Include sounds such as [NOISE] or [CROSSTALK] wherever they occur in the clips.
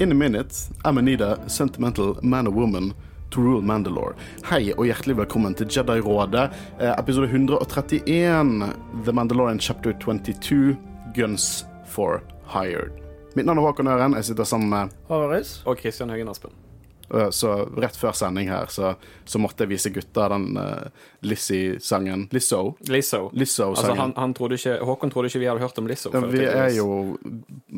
In a minute, Amanida, sentimental man or woman to rule Mandalore. Hei og hjertelig velkommen til Jedi-rådet, eh, episode 131, The Mandalorian chapter 22, Guns for Hired. Mitt navn er Håkon Øren, jeg sitter sammen med Håvaris. Og Kristian Høgen Aspen. Eh, Så rett før sending her, så, så måtte jeg vise gutta den uh, Lizzie-sangen. Lizzo. Lizzo. Lizzo-sangen. Altså, han, han trodde ikke, Håkon trodde ikke vi hadde hørt om Lizzo. Ja, vi er jo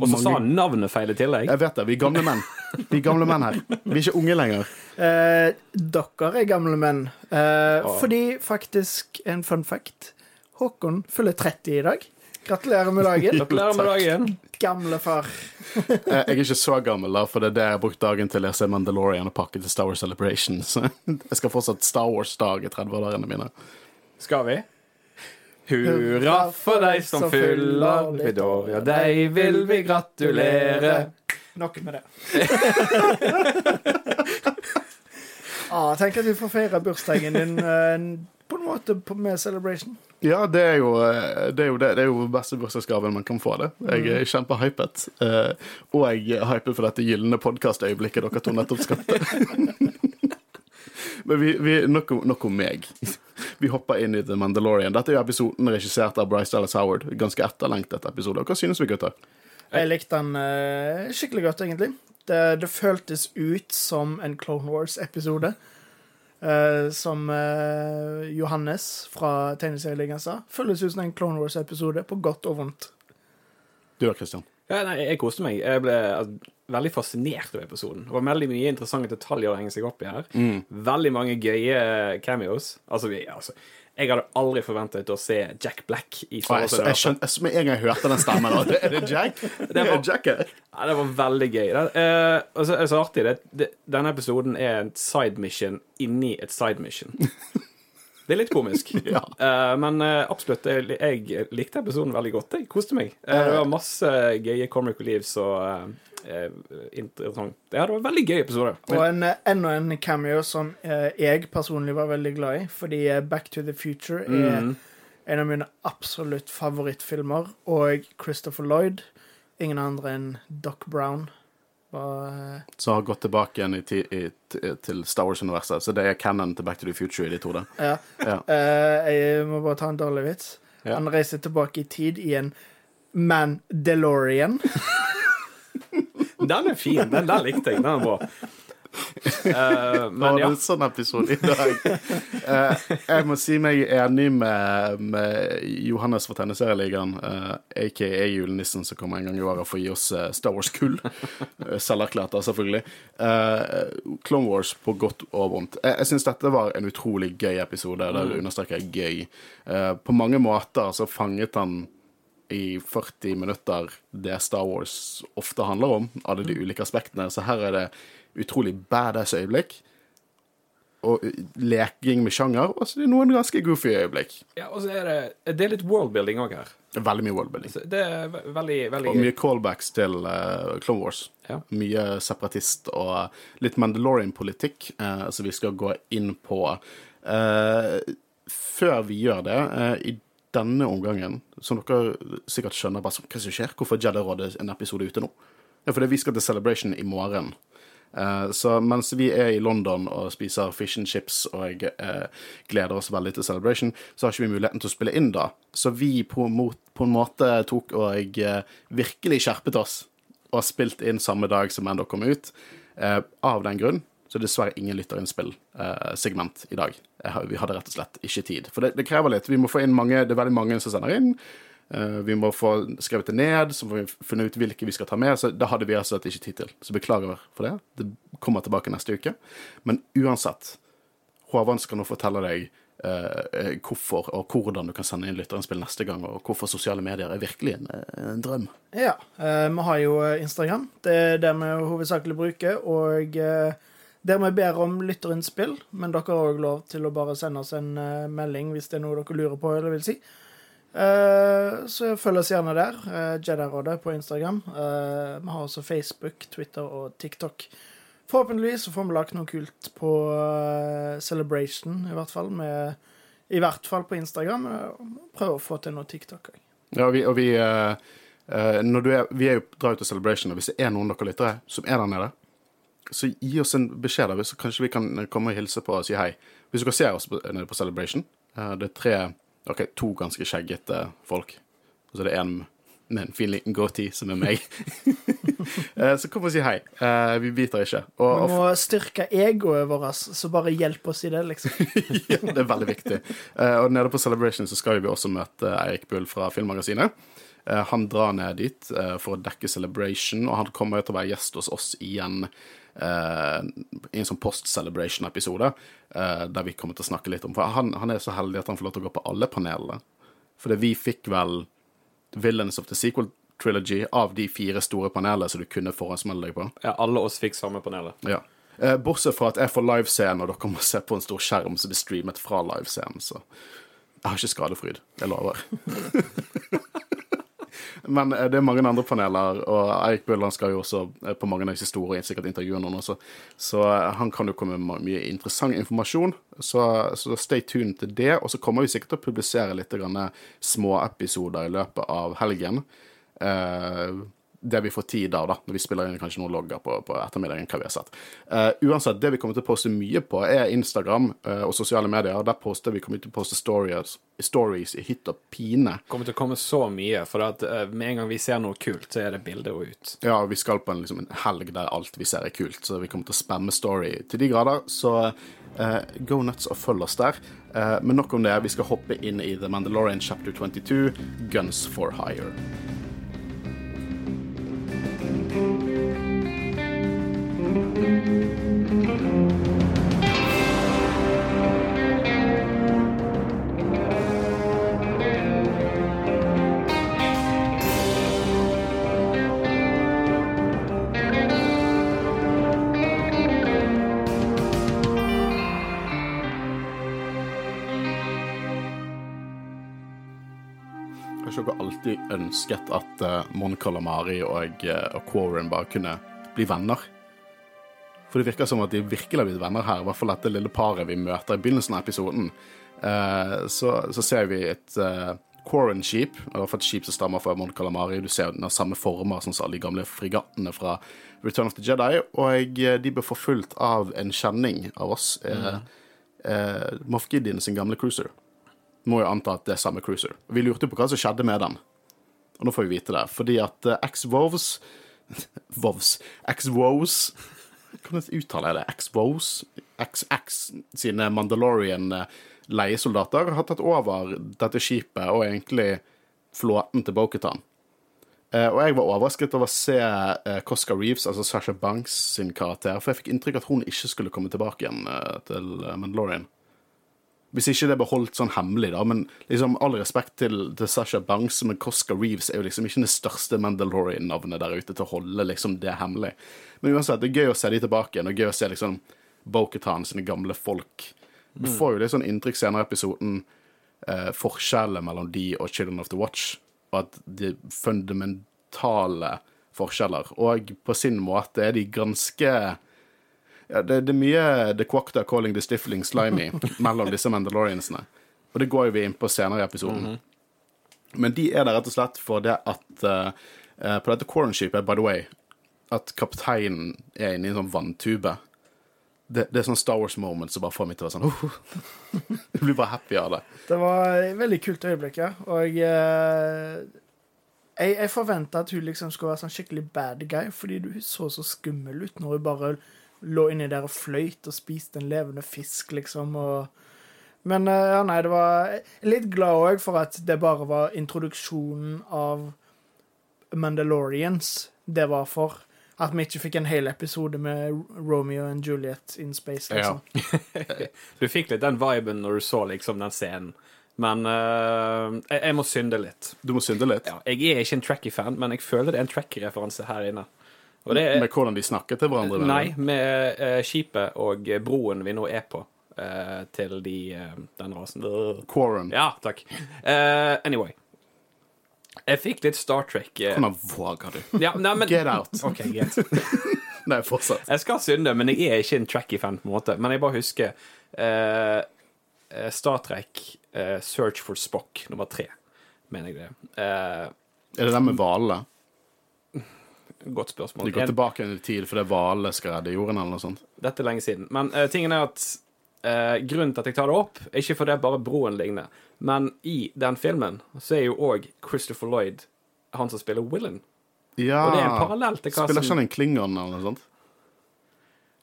Og så sa han navnet feil i tillegg. Jeg vet det, vi er gamle menn. Vi er gamle menn her. Vi er ikke unge lenger. Eh, dere er gamle menn. Eh, Fordi faktisk, en fun fact Håkon fyller 30 i dag. Gratulerer med dagen, [LAUGHS] Gratulerer med dagen. gamle far. [LAUGHS] Eh, Jeg er ikke så gammel, da, for det er det jeg har brukt dagen til å lese Mandalorian og pakke til Star Wars Celebration. Så [LAUGHS] jeg skal fortsatt Star Wars-dag i 30-årene mine. Skal vi? Hurra for deg som fyller ditt år, ja, deg vil vi gratulere. Nok med det. ah, tenk at vi får feire bursdagen din eh, på en måte med celebration. Ja, det er jo eh, det, er jo det, det er jo beste bursdagsgaven man kan få. det. Jeg er kjempehypet. Eh, og jeg er hypet for dette gylne podkastøyeblikket dere to nettopp skapte. [LAUGHS] Men vi, vi, nok, nok om meg. Vi hopper inn i The Mandalorian. Dette er jo episoden regissert av Bryce Dallas Howard. Ganske etterlengtet episode. Hva synes vi, gutter? Jeg likte den eh, skikkelig godt, egentlig. Det, det føltes ut som en Clone Wars-episode. Eh, som uh, Johannes fra Tegneserieligaen sa. Føles ut som en Clone Wars-episode, på godt og vondt. Du da, Christian? Ja, nei, jeg koste meg. Jeg ble altså, veldig fascinert av episoden. Det var veldig mye interessante detaljer å henge seg opp i her. Veldig mange gøye cameos. Altså, vi, altså jeg hadde aldri forventet å se Jack Black i Star jeg, Wars. jeg skjønte, jeg, med en gang jeg hørte den stemmen da, Er det Jack? [LAUGHS] Det var- Jack. Ja, det var veldig gøy. Det, eh, og så er det så artig. Det, det, denne episoden er en side mission inni et side mission. [LAUGHS] Det er litt komisk. [LAUGHS] Eh, men uh, absolutt, jeg, jeg likte episoden veldig godt. Jeg koste meg. Uh, det var masse gøye comic reliefs og interessant. Ja, det var en veldig gøy episode. Og en, enda en cameo som jeg personlig var veldig glad i, fordi Back to the Future er en av mine absolutt favorittfilmer, og Christopher Lloyd, ingen andre enn Doc Brown, var eh, Så har gått tilbake igjen i, ti- i, til Star Wars-universet. Så det er canon til Back to the Future i de to. da. Ja. Ja. Uh, jeg må bare ta en dårlig vits. Ja. Han reiser tilbake i tid i en Man-DeLorean. [LAUGHS] Den er fin. Den der likte jeg. Den er bra. Eh, Men Det var en sånn episode i dag. Uh, [LAUGHS] jeg må si meg enig med, med Johannes fra Tegneserieligaen, uh, aka julenissen som kommer en gang i året for å gi oss eh, Star Wars-kull. Uh, Selverklært, selvfølgelig. Eh, Clone Wars på godt og vondt. Jeg, jeg syns dette var en utrolig gøy episode. Der understreker jeg gøy. Eh, på mange måter så fanget han i 40 minutter det Star Wars ofte handler om, alle de ulike aspektene. Så her er det utrolig badass øyeblikk. Og leking med sjanger. Og så er det noen ganske goofy øyeblikk. ja og så er det, det er litt worldbuilding òg her. Er Veldig mye worldbuilding. Det er ve- veldig, veldig Og mye callbacks til uh, Clone Wars. Ja. Mye separatist og litt Mandalorian-politikk, uh, som vi skal gå inn på. Uh, før vi gjør det, uh, i denne omgangen, som dere sikkert skjønner bare hva som skjer, hvorfor er Jedi-rådet en episode ute nå? Ja, fordi vi skal til Celebration i morgen. Eh, så mens vi er i London og spiser fish and chips og eh, gleder oss veldig til Celebration, så har ikke vi muligheten til å spille inn da. Så vi på, en måte tok og eh, virkelig skjerpet oss og spilt inn samme dag som Endo kom ut. Av den grunn så er det dessverre ingen lytterinnspill-segment i dag. Vi hadde rett og slett ikke tid. For det, det krever litt. Vi må få inn mange, Det er veldig mange som sender inn. Eh, vi må få skrevet det ned, så får vi finne ut hvilke vi skal ta med. Så det hadde vi altså ikke tid til. Så beklager for det. Det kommer tilbake neste uke. Men uansett, Håvard skal nå fortelle deg eh, eh, hvorfor og hvordan du kan sende inn lytterinnspill neste gang, og hvorfor sosiale medier er virkelig en, en drøm. Ja. eh, vi har jo eh, Instagram. Det er det vi hovedsakelig bruker. Og eh, der vi ber om lytterinnspill, men dere har òg lov til å bare sende oss en eh, melding hvis det er noe dere lurer på eller vil si. Eh, så følg oss gjerne der. Uh, Jedi-rådet på Instagram. Eh, vi har også Facebook, Twitter og TikTok. Forhåpentligvis får vi lagt noe kult på eh, Celebration, i hvert fall. Med, I hvert fall på Instagram. eh, Prøve å få til noe TikTok òg. Ja, og vi, og vi eh, Eh, er, vi er jo drar ut til Celebration, og hvis det er noen dere lyttere som er der nede, så gi oss en beskjed, da, så kanskje vi kan komme og hilse på og si hei. Hvis dere ser oss nede på Celebration, eh, det er tre, ok, to ganske skjeggete folk, og så er det en med en fin liten goatee, som er meg. [LAUGHS] Eh, så kom og si hei. Eh, vi biter ikke. Og, Vi må styrke egoet vårt, så bare hjelp oss i det, liksom. [LAUGHS] ja, det er veldig viktig. Eh, og nede på Celebration så skal vi også møte Eirik Bull fra Filmmagasinet. Han drar ned dit for å dekke Celebration, og han kommer til å være gjest hos oss igjen i en sånn post-celebration-episode, eh, der vi kommer til å snakke litt om For han, han er så heldig at han får lov til å gå på alle panelene. For vi fikk vel Villains of the Sequel Trilogy av de fire store panelene som du kunne forhåndsmelde deg på. Ja, alle oss fikk samme panelet. Ja. Eh, bortsett fra at jeg får livescenen, og dere må se på en stor skjerm som blir streamet fra livescenen, så jeg har ikke skadefryd. Jeg lover. [LAUGHS] Men eh, det er mange andre paneler, og Eirik Bull skal jo også eh, på mange av disse store sikkert intervjue noen også, så eh, han kan jo komme med mye interessant informasjon. Så, så stay tuned til det. Og så kommer vi sikkert til å publisere litt småepisoder i løpet av helgen. Eh, det vi får tid av, da, når vi spiller inn kanskje noen logger på, på ettermiddagen. hva vi har sett. Uh, uansett, det vi kommer til å poste mye på, er Instagram uh, og sosiale medier. Der poster vi kommer til å poste stories, stories i hytt og pine. kommer til å komme så mye, for at uh, med en gang vi ser noe kult, så er det bilde og ut. Ja, vi skal på en, liksom, en helg der alt vi ser er kult, så vi kommer til å spamme story til de grader. Så go nuts og følg oss der. Men nok om det. Vi skal hoppe inn i The Mandalorian chapter 22, Guns for Hire. Alltid ønsket at uh, Mon Calamari og, uh, bare kunne bli venner? For det virker som at de virkelig har blitt venner her, i hvert fall dette lille paret vi møter i begynnelsen av episoden. Eh, så, så ser vi et uh, Quarren-skip, i hvert fall et skip som stammer fra Mon Calamari. Du ser den har samme former som alle de gamle fregattene fra Return of the Jedi. Og eh, de ble forfulgt av en kjenning av oss, uh, Moff Gideon sin gamle cruiser. Må jo anta at det er samme cruiser. Vi lurte på hva som skjedde med den. Og nå får vi vite det. Fordi at uh, X-Vovs [LAUGHS] Vovs X-Wows Hvordan uttaler jeg det? X-Wows XX sine Mandalorian eh, leiesoldater har tatt over dette skipet og egentlig flåten til Boketan. Eh, og jeg var overrasket over å se eh, Cosca Reeves, altså Sasha Banks sin karakter, for jeg fikk inntrykk at hun ikke skulle komme tilbake igjen eh, til eh, Mandalorian. Hvis ikke det ble holdt sånn hemmelig, da. Men liksom all respekt til, til Sasha Banks, men Cosca Reeves er jo liksom ikke det største Mandalorian-navnet der ute til å holde liksom det hemmelig. Men uansett, det er gøy å se de tilbake igjen, og gøy å se liksom Boketan sine gamle folk. Du får jo litt sånn inntrykk senere i episoden, eh, forskjellene mellom de og Children of the Watch, og at de fundamentale forskjeller. Og på sin måte er de ganske ja, det, det er mye The Quacta calling the stifling slimy [LAUGHS] mellom disse Mandaloriansene. Og det går jo vi inn på senere i episoden. Men de er der rett og slett for det at uh, eh, På dette Quarren-skipet, by the way, at kapteinen er inne i en sånn vanntube. Det, det er sånn Star Wars-moment som bare får meg til å være sånn oh. [LAUGHS] Jeg blir bare happy av det. Det var et veldig kult øyeblikk, ja. Og eh, jeg, jeg forventa at hun liksom skulle være sånn skikkelig bad guy, fordi du så så skummel ut når hun bare lå inni der og fløyt og spiste en levende fisk, liksom. og men eh, ja, nei, det var litt glad òg for at det bare var introduksjonen av Mandalorians det var for. At vi ikke fikk en hel episode med Romeo and Juliet in space. liksom. [LAUGHS] Du fikk litt den viben når du så liksom den scenen. Men uh, jeg, jeg må synde litt. Du må synde litt Ja, jeg er ikke en Tracky-fan, men jeg føler det er en Tracky-referanse her inne. Er, med hvordan de snakker til hverandre. mener? Nei, med uh, skipet og broen vi nå er på, Uh, til de, uh, den rasen. Quarren. Ja, takk. Anyway. Jeg fikk litt Star Trek Hvordan våger du? ja, nei, men, Get out. [LAUGHS] OK, greit. [LAUGHS] Nei, fortsatt. Jeg skal synde, men jeg er ikke en Tracky-fan, på en måte. Men jeg bare husker Star Trek Search for Spock nummer tre, mener jeg det. Er det den med hvalene? Godt spørsmål. De går tilbake i tid fordi hvalene skal redde jorden, eller noe sånt? Dette er lenge siden. Men uh, tingen er at uh, grunnen til at jeg tar det opp, er ikke fordi bare broen ligner, men i den filmen så er jo òg Christopher Lloyd han som spiller Willen. Ja. Og det er en parallell til hva Spiller ikke han en klingon eller noe sånt?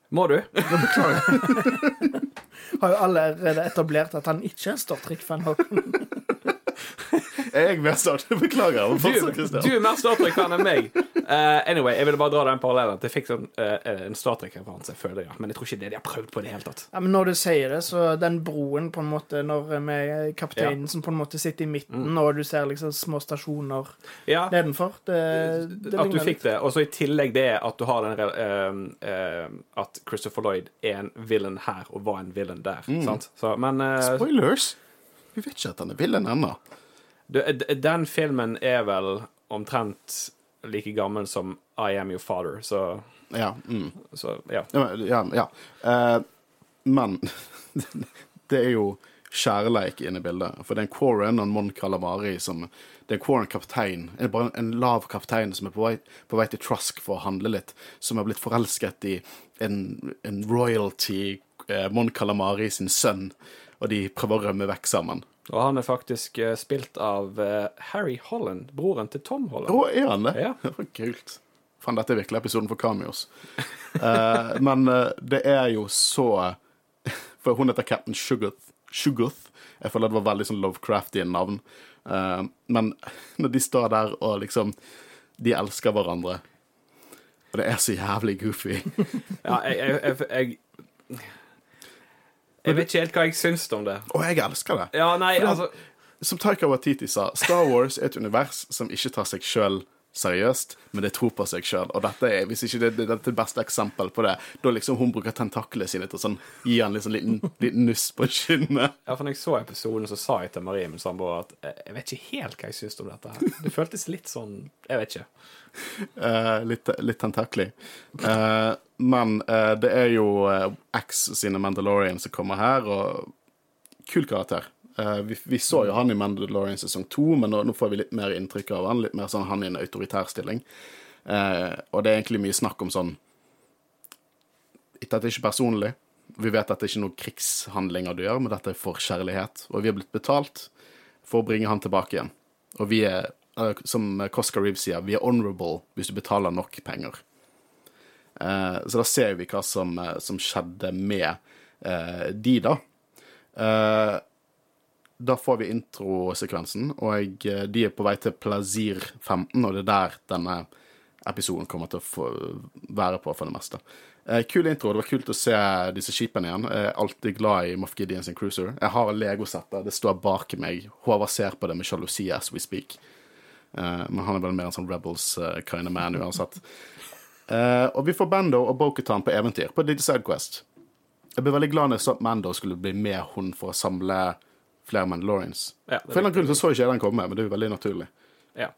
Må du? [LAUGHS] Har jo allerede etablert at han ikke er en Star Trek-fan. [LAUGHS] Håkon. Er mer mer Trek. [LAUGHS] Beklager. men Du, du er mer Star Trek-fan enn meg. Uh, anyway, jeg ville bare dra den parallellen. At jeg fikk sånn, uh, en Star Trek-referanse, føler jeg. Men jeg tror ikke det de har prøvd på i det hele tatt. Ja, men når du sier det, så den broen på en måte Når med kapteinen som på en måte sitter i midten, Mm. og du ser liksom små stasjoner Ja, nedenfor det, det at du fikk fikk det. Og så i tillegg det at du har den uh, eh, eh, At Christopher Lloyd er en villain her, og var en villain der. Sant? Så, men eh, Spoilers! Vi vet ikke at han er villain ennå. Den filmen er vel omtrent like gammel som I Am Your Father, så, Ja. Mm. så ja. Ja, ja. Eh, men [LAUGHS] det er jo kjærleik inne i bildet. For det er en Quarren og en Mon Calamari som Det er en Quarren-kaptein, en, bare en lav kaptein som er på vei, på vei til Trusk for å handle litt, som har blitt forelsket i en, en royalty, eh, Mon Calamari sin sønn, og de prøver å rømme vekk sammen. Og han er faktisk eh, spilt av eh, Harry Holland, broren til Tom Holland. Å, er han det? Ja. [LAUGHS] Kult. Faen, dette er virkelig episoden for cameos. uh, [LAUGHS] men uh, det er jo så [LAUGHS] For hun heter Captain Sugarth. Sugarth. Jeg føler det var veldig sånn Lovecrafty navn. Uh, men når de står der og liksom De elsker hverandre, og det er så jævlig goofy Ja, jeg, jeg, jeg, jeg Jeg vet ikke helt hva jeg syns om det. Og jeg elsker det. Ja, nei, For det- altså Som Taika Watiti sa, Star Wars er et univers som ikke tar seg sjøl seriøst, men det tror på seg sjøl. Og dette er, hvis ikke det, det, det beste eksempel på det, da liksom hun bruker tentaklene sine til å sånn, gi han liksom liten, liten nuss på kinnet. Ja, for når jeg så episoden, så sa jeg til Marie, min samboer, at eh, jeg vet ikke helt hva jeg syns om dette. her. Det føltes litt sånn Jeg vet ikke. [LAUGHS] Eh, litt, litt tentaklig. Eh, men eh, det er jo X sine Mandalorian som kommer her, og kul karakter. Vi, vi så jo han i Mandalorian sesong to, men nå, nå får vi litt mer inntrykk av han. Litt mer sånn han i en autoritær stilling. Eh, og det er egentlig mye snakk om sånn Dette er ikke personlig. Vi vet at det er ikke noen krigshandlinger du gjør, men dette er for kjærlighet. Og vi har blitt betalt for å bringe han tilbake igjen. Og vi er, som Coscar Reeve sier, vi er honorable hvis du betaler nok penger. Eh, så da ser vi hva som, eh, som skjedde med eh, de, da. Eh, da får vi introsekvensen, og eh, de er på vei til Plazir 15, og det er der denne episoden kommer til å få være på for det meste. Eh, kul intro. Det var kult å se disse skipene igjen. Jeg er alltid glad i Moff Gideon sin cruiser. Jeg har Lego-settet. Det står bak meg. Håvard ser på det med sjalusi as we speak. Eh, men han er vel mer en sånn Rebels uh, kind of man uansett. Eh, og vi får Bando og Bokutan på eventyr, på et Quest. sidequest. Jeg ble veldig glad når jeg så at Mando skulle bli med hun for å samle flere Mandalorians. Ja, For en eller annen grunn så så ikke jeg den komme, men det er jo veldig naturlig. Ja.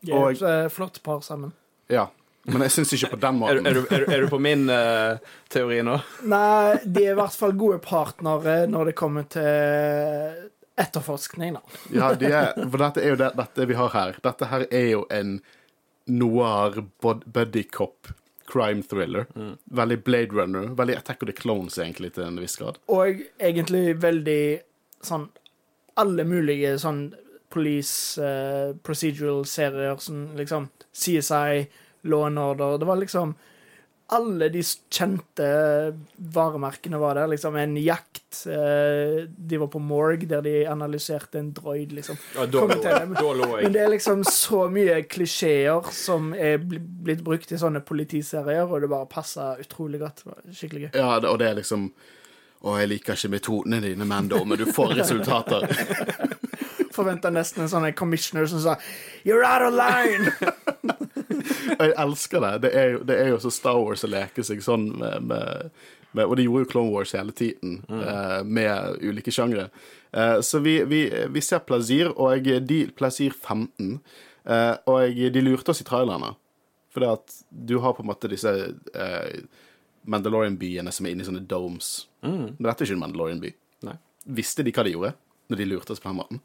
De er et eh, flott par sammen. Ja, Men jeg syns ikke på den [LAUGHS] måten. er, du, er, du- er du på min uh, teori nå? Nei, de er i hvert fall gode partnere når det kommer til etterforskning, da. Ja, de er, for dette er jo det, dette vi har her. Dette her er jo en noir buddy cop crime thriller. Veldig Blade Runner. Veldig Attack of the Clones, egentlig, til en viss grad. Og egentlig veldig sånn Alle mulige sånn police uh, procedural-serier som liksom CSI, Law and Order Det var liksom alle de kjente varemerkene var der. Liksom en jakt. eh, de var på morg, der de analyserte en droid, liksom. Ja, da, lå jeg, det. da lå Men det er liksom så mye klisjeer som er blitt brukt i sånne politiserier, og det bare passer utrolig godt. Skikkelig gøy. Ja, og det er liksom Å, jeg liker ikke metodene dine, Mando, men du får resultater. [LAUGHS] Forventa nesten en sånn commissioner som sa You're out of line! [LAUGHS] Og [LAUGHS] jeg elsker det. Det er jo, det er jo så Star Wars å leke seg sånn med, med, med Og de gjorde jo Clone Wars hele tiden, eh, med ulike sjangre. Uh, så vi, vi, vi ser Plazir, og de Plazir 15. Uh, og de lurte oss i trailerne. For det at du har på en måte disse eh, Mandalorian-byene som er inne i sånne domes. Men dette er ikke en Mandalorian-by. Visste de hva de gjorde når de lurte oss på den måten?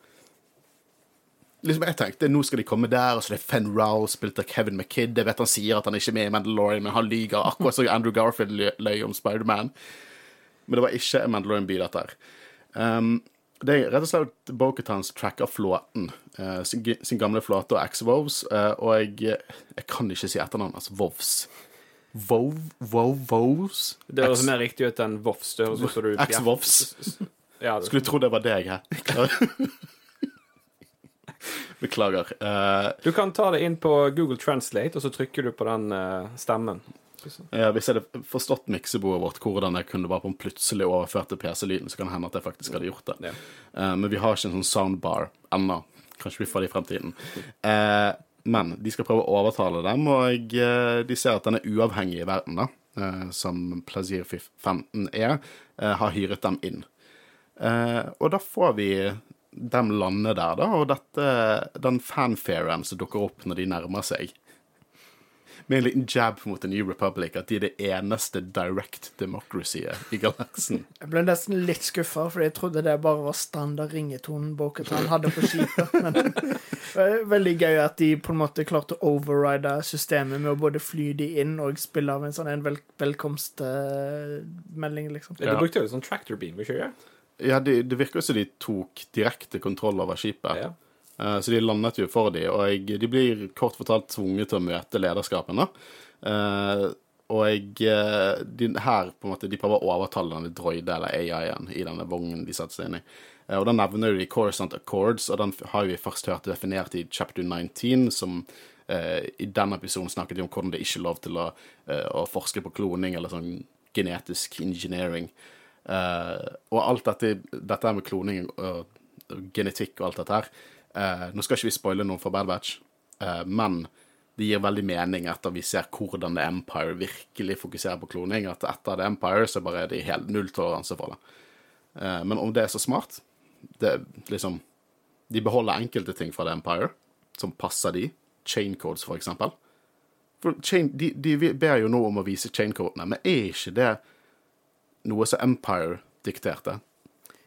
Liksom Jeg tenkte nå skal de komme der, og så det er Fen Rau spilt av Kevin McKidd. Jeg vet han sier at han ikke er med i Mandalorian, men han lyver. Akkurat som Andrew Garfield løy- om Spiderman. Men det var ikke en Mandalorian-by, dette her. Um, det er rett og slett Bo-Katans track av flåten. uh, sin, sin gamle flåte og X-Vovs. uh, og jeg, jeg kan ikke si etternavnet altså Vovs. Vov... Vov... Vovs? Det høres mer riktig ut enn Vovs. X-Vovs. Ja, Skulle tro det var deg her. [LAUGHS] Beklager. Uh, Du kan ta det inn på Google Translate, og så trykker du på den uh, stemmen. Ja, hvis jeg hadde forstått miksebordet vårt, hvordan jeg kunne bare på en plutselig overført til PC-lyden, så kan det hende at jeg faktisk hadde gjort det. Ja. Uh, men vi har ikke en sånn soundbar ennå. Kanskje vi får det i fremtiden. Uh, men de skal prøve å overtale dem, og de ser at denne uavhengige verden, da, som Plaisir 15 er, har hyret dem inn. Og da får vi dem lander der, da, og dette, den fanfaren som dukker opp når de nærmer seg med en liten jab mot The New Republic, at de er det eneste direct democracyet i galaksen. [LAUGHS] Jeg ble nesten litt skuffa, for jeg trodde det bare var standard ringetonen Bo-Katan hadde på skipet. Men [LAUGHS] det er veldig gøy at de på en måte klarte å override systemet med å både fly de inn og spille av en sånn en vel velkomstmelding, liksom. Du brukte jo litt sånn tractor beam, ikke det? Ja, det, det virker som de tok direkte kontroll over skipet. Ja. Eh, så de landet jo for dem, og jeg, de blir kort fortalt tvunget til å møte lederskapen. da. Eh, og jeg, eh, de, her på en måte, de prøver å overtale denne droide, eller AI-en, i denne vognen de setter seg inn i. Og Da nevner de Coruscant Accords, og den har vi først hørt definert i chapter 19, som eh, i den episoden snakket de om hvordan det ikke er lov til å, å forske på kloning eller sånn genetisk engineering. Eh, og alt dette, dette her med kloning og, genetikk og alt dette her eh, Nå skal ikke vi spoile noe for Bad Batch, eh, men det gir veldig mening etter vi ser hvordan The Empire virkelig fokuserer på kloning. At etter The Empire så bare er det helt nulltoleranse for det. Men om det er så smart det, liksom, De beholder enkelte ting fra The Empire som passer de. Chaincodes, for eksempel. For chain, de, de ber jo nå om å vise chaincodene, men er ikke det noe som Empire dikterte?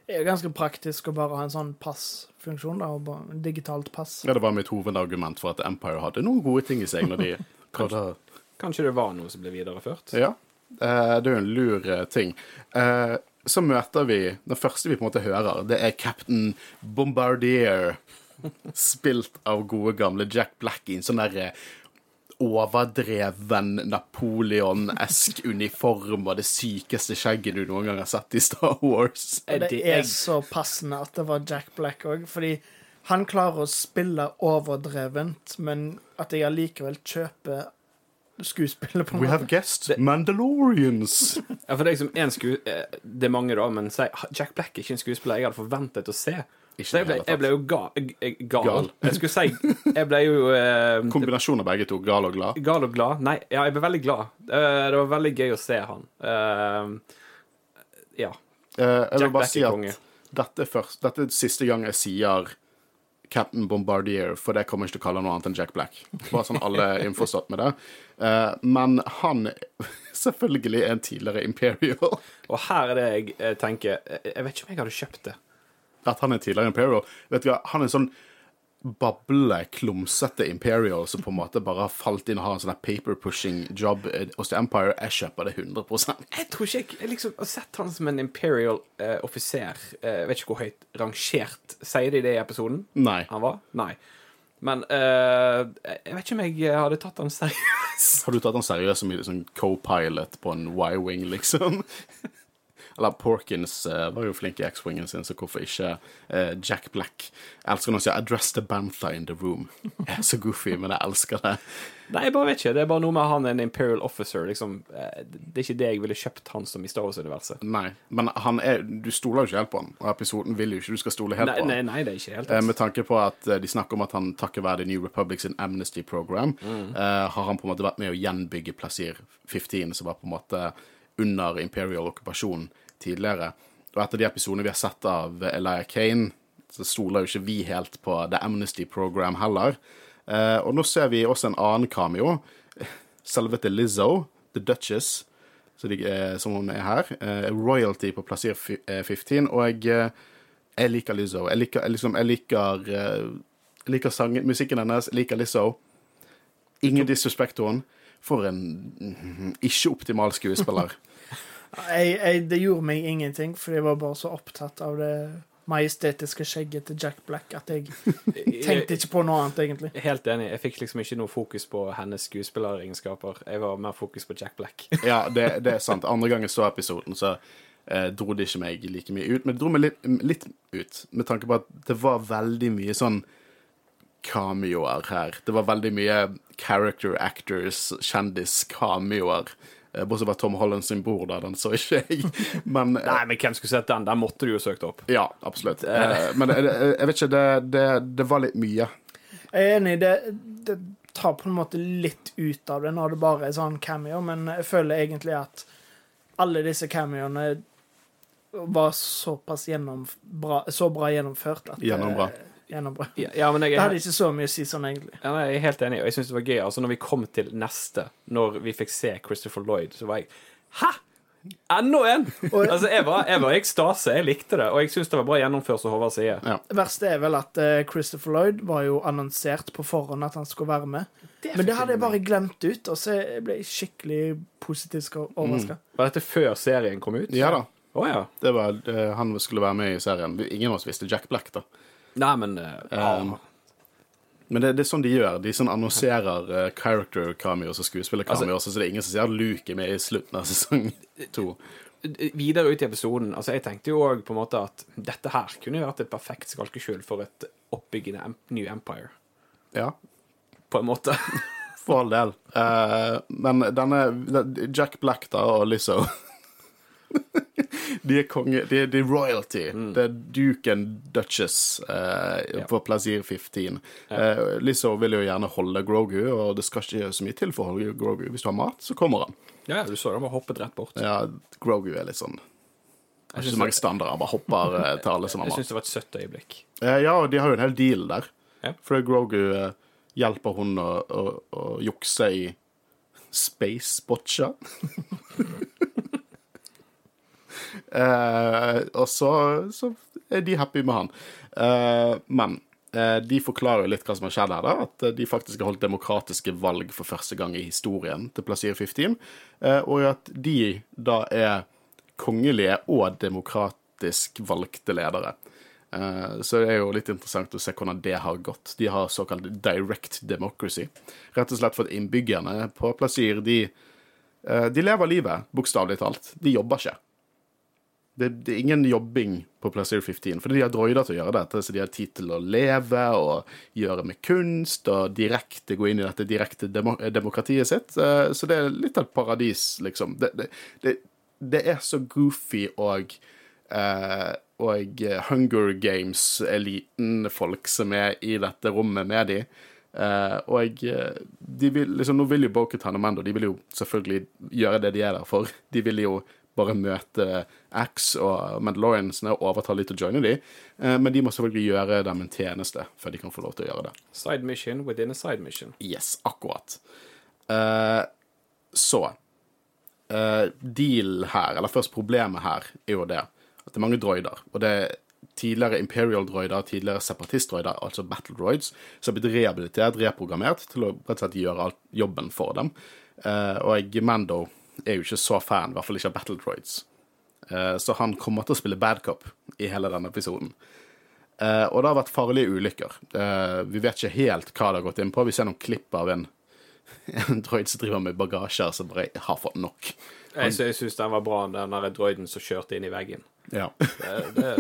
Det er jo ganske praktisk å bare ha en sånn passfunksjon, da, og bare en digitalt pass. Ja, det var mitt hovedargument for at Empire hadde noen gode ting i seg når de [LAUGHS] prøvde å Kanskje det var noe som ble videreført? Ja. eh, Det er jo en lur eh, ting. Eh, Så møter vi Den første vi på en måte hører, det er Captain Bombardier. Spilt av gode, gamle Jack Black i en sånn derre overdreven Napoleon-esk uniform og det sykeste skjegget du noen gang har sett i Star Wars. Og det er så passende at det var Jack Black òg, fordi han klarer å spille overdrevent, men at jeg allikevel kjøper skuespillet på en We have guests Mandalorians. Ja, for det er liksom én sku... eh, Det er mange, da, men si, Jack Black er ikke en skuespiller jeg hadde forventet å se. Jeg ble, jeg ble jo ga, gal. Gal. Jeg skulle si Jeg ble jo eh, Kombinasjon av begge to, gal og glad. gal og glad. Nei, ja, jeg ble veldig glad. Eh, det var veldig gøy å se han. Uh, ja. Eh, jeg vil bare si at dette er, først, dette er siste gang jeg sier Captain Bombardier, for det kommer jeg ikke til å kalle noe annet enn Jack Black. Bare sånn alle er innforstått med det. Men han [LAUGHS] selvfølgelig er en tidligere Imperial. Og her er det jeg tenker jeg vet ikke om jeg hadde kjøpt det. At han er tidligere Imperial. Vet du hva, Han er en sånn bable, klumsete Imperial som på en måte bare har falt inn og har en sånn paper-pushing job eh, hos The Empire. Jeg kjøper det 100 Jeg tror ikke jeg, jeg liksom har sett han som en imperial eh. Eh, vet ikke hvor høyt rangert Sier de det i episoden? Nei. Han var? Nei. Men eh, jeg vet ikke om jeg hadde tatt han seriøst. Har du tatt han seriøst som som co-pilot på en Y-wing, liksom? [LAUGHS] Eller Porkins eh, var jo flink i X-wingen sin, så hvorfor ikke eh, Jack Black? Jeg elsker når han sier 'address the bantha in the room'. Jeg er så goofy, men jeg elsker det. Nei, jeg bare vet ikke. Det er bare noe med han en imperial officer. Liksom. Eh, Det er ikke det jeg ville kjøpt han som i Star Wars-universet. Nei, men han er, du stoler jo ikke helt på han, og episoden vil jo ikke du skal stole helt Nei, på han. nei, nei, det er ikke helt Eh. Med tanke på at de snakker om at han takket være The New Republic sin Amnesty Program, Mm. eh, har han på en måte vært med å gjenbygge Plassir 15, som var på en måte under imperial okkupasjon tidligere. Og etter de episodene vi har sett av Elia Kane, så stoler jo ikke vi helt på The Amnesty Program heller. Eh, og nå ser vi også en annen cameo. Selvete Lizzo, The Duchess, så de, eh, som hun er her. Eh, royalty på Plassir eh, 15. Og jeg, jeg liker Lizzo. Jeg liker, jeg liksom, jeg liker Jeg liker sangen, musikken hennes. Jeg liker Lizzo. Ingen disrespekt til henne. For en ikke-optimal skuespiller. [LAUGHS] Jeg, jeg, det gjorde meg ingenting, for jeg var bare så opptatt av det majestetiske skjegget til Jack Black at jeg [LAUGHS] tenkte ikke på noe annet, egentlig. Helt enig. Jeg fikk liksom ikke noe fokus på hennes skuespilleregenskaper. Jeg var mer fokus på Jack Black. [LAUGHS] Ja, det, det er sant. Andre gang jeg så episoden, så eh, dro det ikke meg like mye ut. Men det dro meg litt, litt ut, med tanke på at det var veldig mye sånn cameoer her. Det var veldig mye character actors, kjendis-cameoer. Eh, Bortsett fra Tom Holland sin bror, da. Den så ikke jeg. [LAUGHS] Men eh, Nei, men hvem skulle sett den? Den måtte du jo søkt opp. ja, absolutt. Eh, Men jeg, vet ikke, det, det, det var litt mye. Jeg er enig, det, det tar på en måte litt ut av det når det bare er sånn cameo, men jeg føler egentlig at alle disse cameoene var såpass gjennom, bra, så bra gjennomført at Gjennombra. Gjennombra. Ja, ja, Det hadde ikke så mye å si sånn, egentlig. ja, nei, jeg er helt enig, og jeg syns det var gøy. Altså, når vi kom til neste, når vi fikk se Christopher Lloyd, så var jeg Hæ?! Enda en! [LAUGHS] altså, jeg var, jeg var i ekstase. Jeg likte det, og jeg syns det var bra gjennomført, som Håvard sier. Ja. Det verste er vel at eh, Christopher Lloyd var jo annonsert på forhånd at han skulle være med. Men det hadde jeg bare glemt ut, og så ble jeg skikkelig positivt overraska. Var dette før serien kom ut? Ja da. Oh, ja. Det var, uh, han skulle være med i serien. Ingen av oss visste Jack Black, da. Nei, men eh, Um, Men det, det er sånn de gjør. De sånn annonserer uh, character cameos og skuespiller-cameos, så det er ingen som sier at Luke er med i slutten av sesong to. videre ut i episoden Altså, jeg tenkte jo òg på en måte at dette her kunne jo vært et perfekt skalkeskjul for et oppbyggende New Empire. Ja, På en måte. [LAUGHS] for all del. Uh, men denne Jack Black da og Lizzo [LAUGHS] De er konge. De, de er royalty. Det er Duke and Duchess eh, på Plaisir 15. Eh, Lizzo vil jo gjerne holde Grogu, og det skal ikke så mye til for å holde Grogu. Hvis du har mat, så kommer han. ja, du så det bare hoppet rett bort. Ja, Grogu er litt sånn Har ikke så mange standarder. Han bare hopper eh, til alle som har [LAUGHS] mat. Jeg syns det var et søtt øyeblikk. Eh, ja, og de har jo en hel deal der. Ja. For Grogu eh, hjelper hun å, å, å jukse i space-botcha. [LAUGHS] eh, og så, så er de happy med han. Eh, men eh, de forklarer litt hva som har skjedd her. da, At de faktisk har holdt demokratiske valg for første gang i historien til Plasir 15. Eh, og at de da er kongelige og demokratisk valgte ledere. Så det er jo litt interessant å se hvordan det har gått. De har såkalt direct democracy. Rett og slett for at innbyggerne på Plasir de, de lever livet, bokstavelig talt. De jobber ikke. Det, det er ingen jobbing på Plaisir 15, fordi de har droider til å gjøre dette, så de har tid til å leve og gjøre med kunst og direkte gå inn i dette direkte demo demokratiet sitt. Eh, Så det er litt av et paradis, liksom. Det, det, det, er så goofy og eh, og Hunger Games-eliten folk som er i dette rommet med de. Uh, og eh, de vil, liksom, nå vil jo Bokutan og Mando de vil jo selvfølgelig gjøre det de er der for. De vil jo bare møte Axe og Mandaloriansene og overta litt til å joine de. Eh, men de må selvfølgelig gjøre dem en tjeneste før de kan få lov til å gjøre det. Side mission within a side mission. Yes, akkurat. Uh, så uh, Deal her, eller først problemet her, er jo det at det er mange droider. Og det er tidligere Imperial-droider, tidligere separatist-droider, altså battle droids, som har blitt rehabilitert, reprogrammert, til å rett og slett gjøre jobben for dem. Uh, og Mando er jo ikke så fan, i hvert fall ikke av battle droids. Eh, så han kommer til å spille bad cop i hele denne episoden. Eh, og det har vært farlige ulykker. Eh, vi vet ikke helt hva det har gått inn på. Vi ser noen klipp av en, [LAUGHS] en droid som driver med bagasjer som bare har fått nok. Jeg, sy- jeg syns den var bra, den der droiden som kjørte inn i veggen. Ja. Det, det,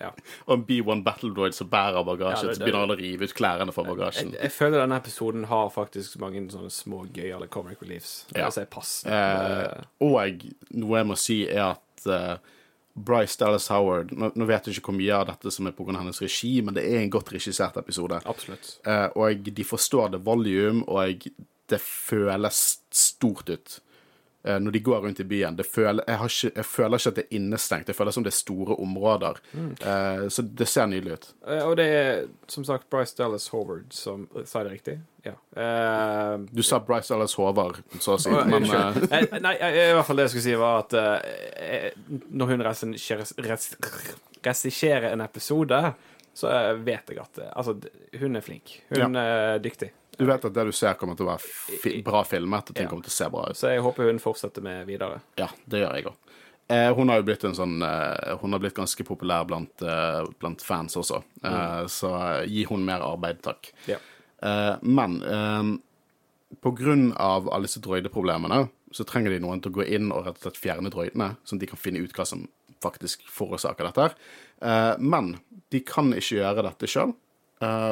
ja. [LAUGHS] Og en B1 battle droid som bærer bagasje, Ja, så begynner han å rive ut klærne fra bagasjen. Jeg, jeg føler denne episoden har faktisk mange sånne små gøyale comic reliefs. Ja. altså. Eh, og noe jeg må si, er at eh, Bryce Dallas Howard nå, nå vet jeg ikke hvor mye av dette som er pga. hennes regi, men det er en godt regissert episode. Absolutt. Eh, og de forstår det volume, og det føles stort ut. Eh, når de går rundt i byen. Det føler, jeg, har ikke, jeg føler ikke at det er innestengt. Jeg føler som det er store områder. Eh, så det ser nydelig ut. Uh, Og det er som sagt Bryce Dallas Howard som Sa jeg det riktig? Ja. Uh, Du sa Bryce Dallas Håvard, så å si, men Nei, i hvert fall det jeg skulle si, var at når hun regisserer en episode, så vet jeg at Altså, hun er flink. Hun er dyktig. Du vet at det du ser, kommer til å være fi bra filmet, og ting Ja. kommer til å se bra ut. Så jeg håper hun fortsetter med videre. Ja, det gjør jeg òg. Eh, hun har jo blitt en sånn eh, Hun har blitt ganske populær blant, eh, blant fans også, eh, så eh, gi hun mer arbeid, takk. Ja. Eh, men på grunn av alle disse droideproblemene, så trenger de noen til å gå inn og rett og slett fjerne droidene, sånn at de kan finne ut hva som faktisk forårsaker dette. her. Eh, men de kan ikke gjøre dette sjøl,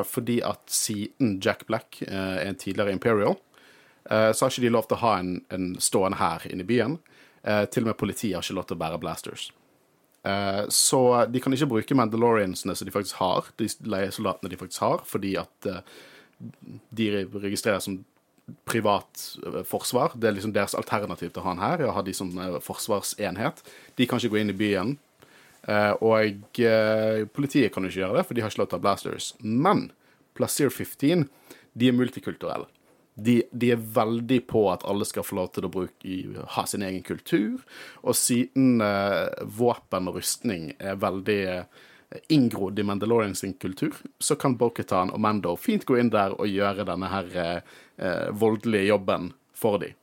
fordi at siden Jack Black eh, er en tidligere Imperial, eh, så har ikke de lov til å ha en, en stående hær inne i byen. Eh, til og med politiet har ikke lov til å bære blasters. Eh, så de kan ikke bruke Mandaloriansene som de faktisk har, de leiesoldatene de faktisk har, fordi at eh, de registreres som privat eh, forsvar. Det er liksom deres alternativ til å ha en her, å ha de som eh, forsvarsenhet. De kan ikke gå inn i byen. Eh, og eh, politiet kan jo ikke gjøre det, for de har ikke lov til å ha blasters. Men Placer 15, de er multikulturelle. De, de er veldig på at alle skal få lov til å bruke, ha sin egen kultur. Og siden eh, våpen og rustning er veldig eh, inngrodd i Mandalorian sin kultur, så kan Boketan og Mando fint gå inn der og gjøre denne her eh, eh, voldelige jobben for dem.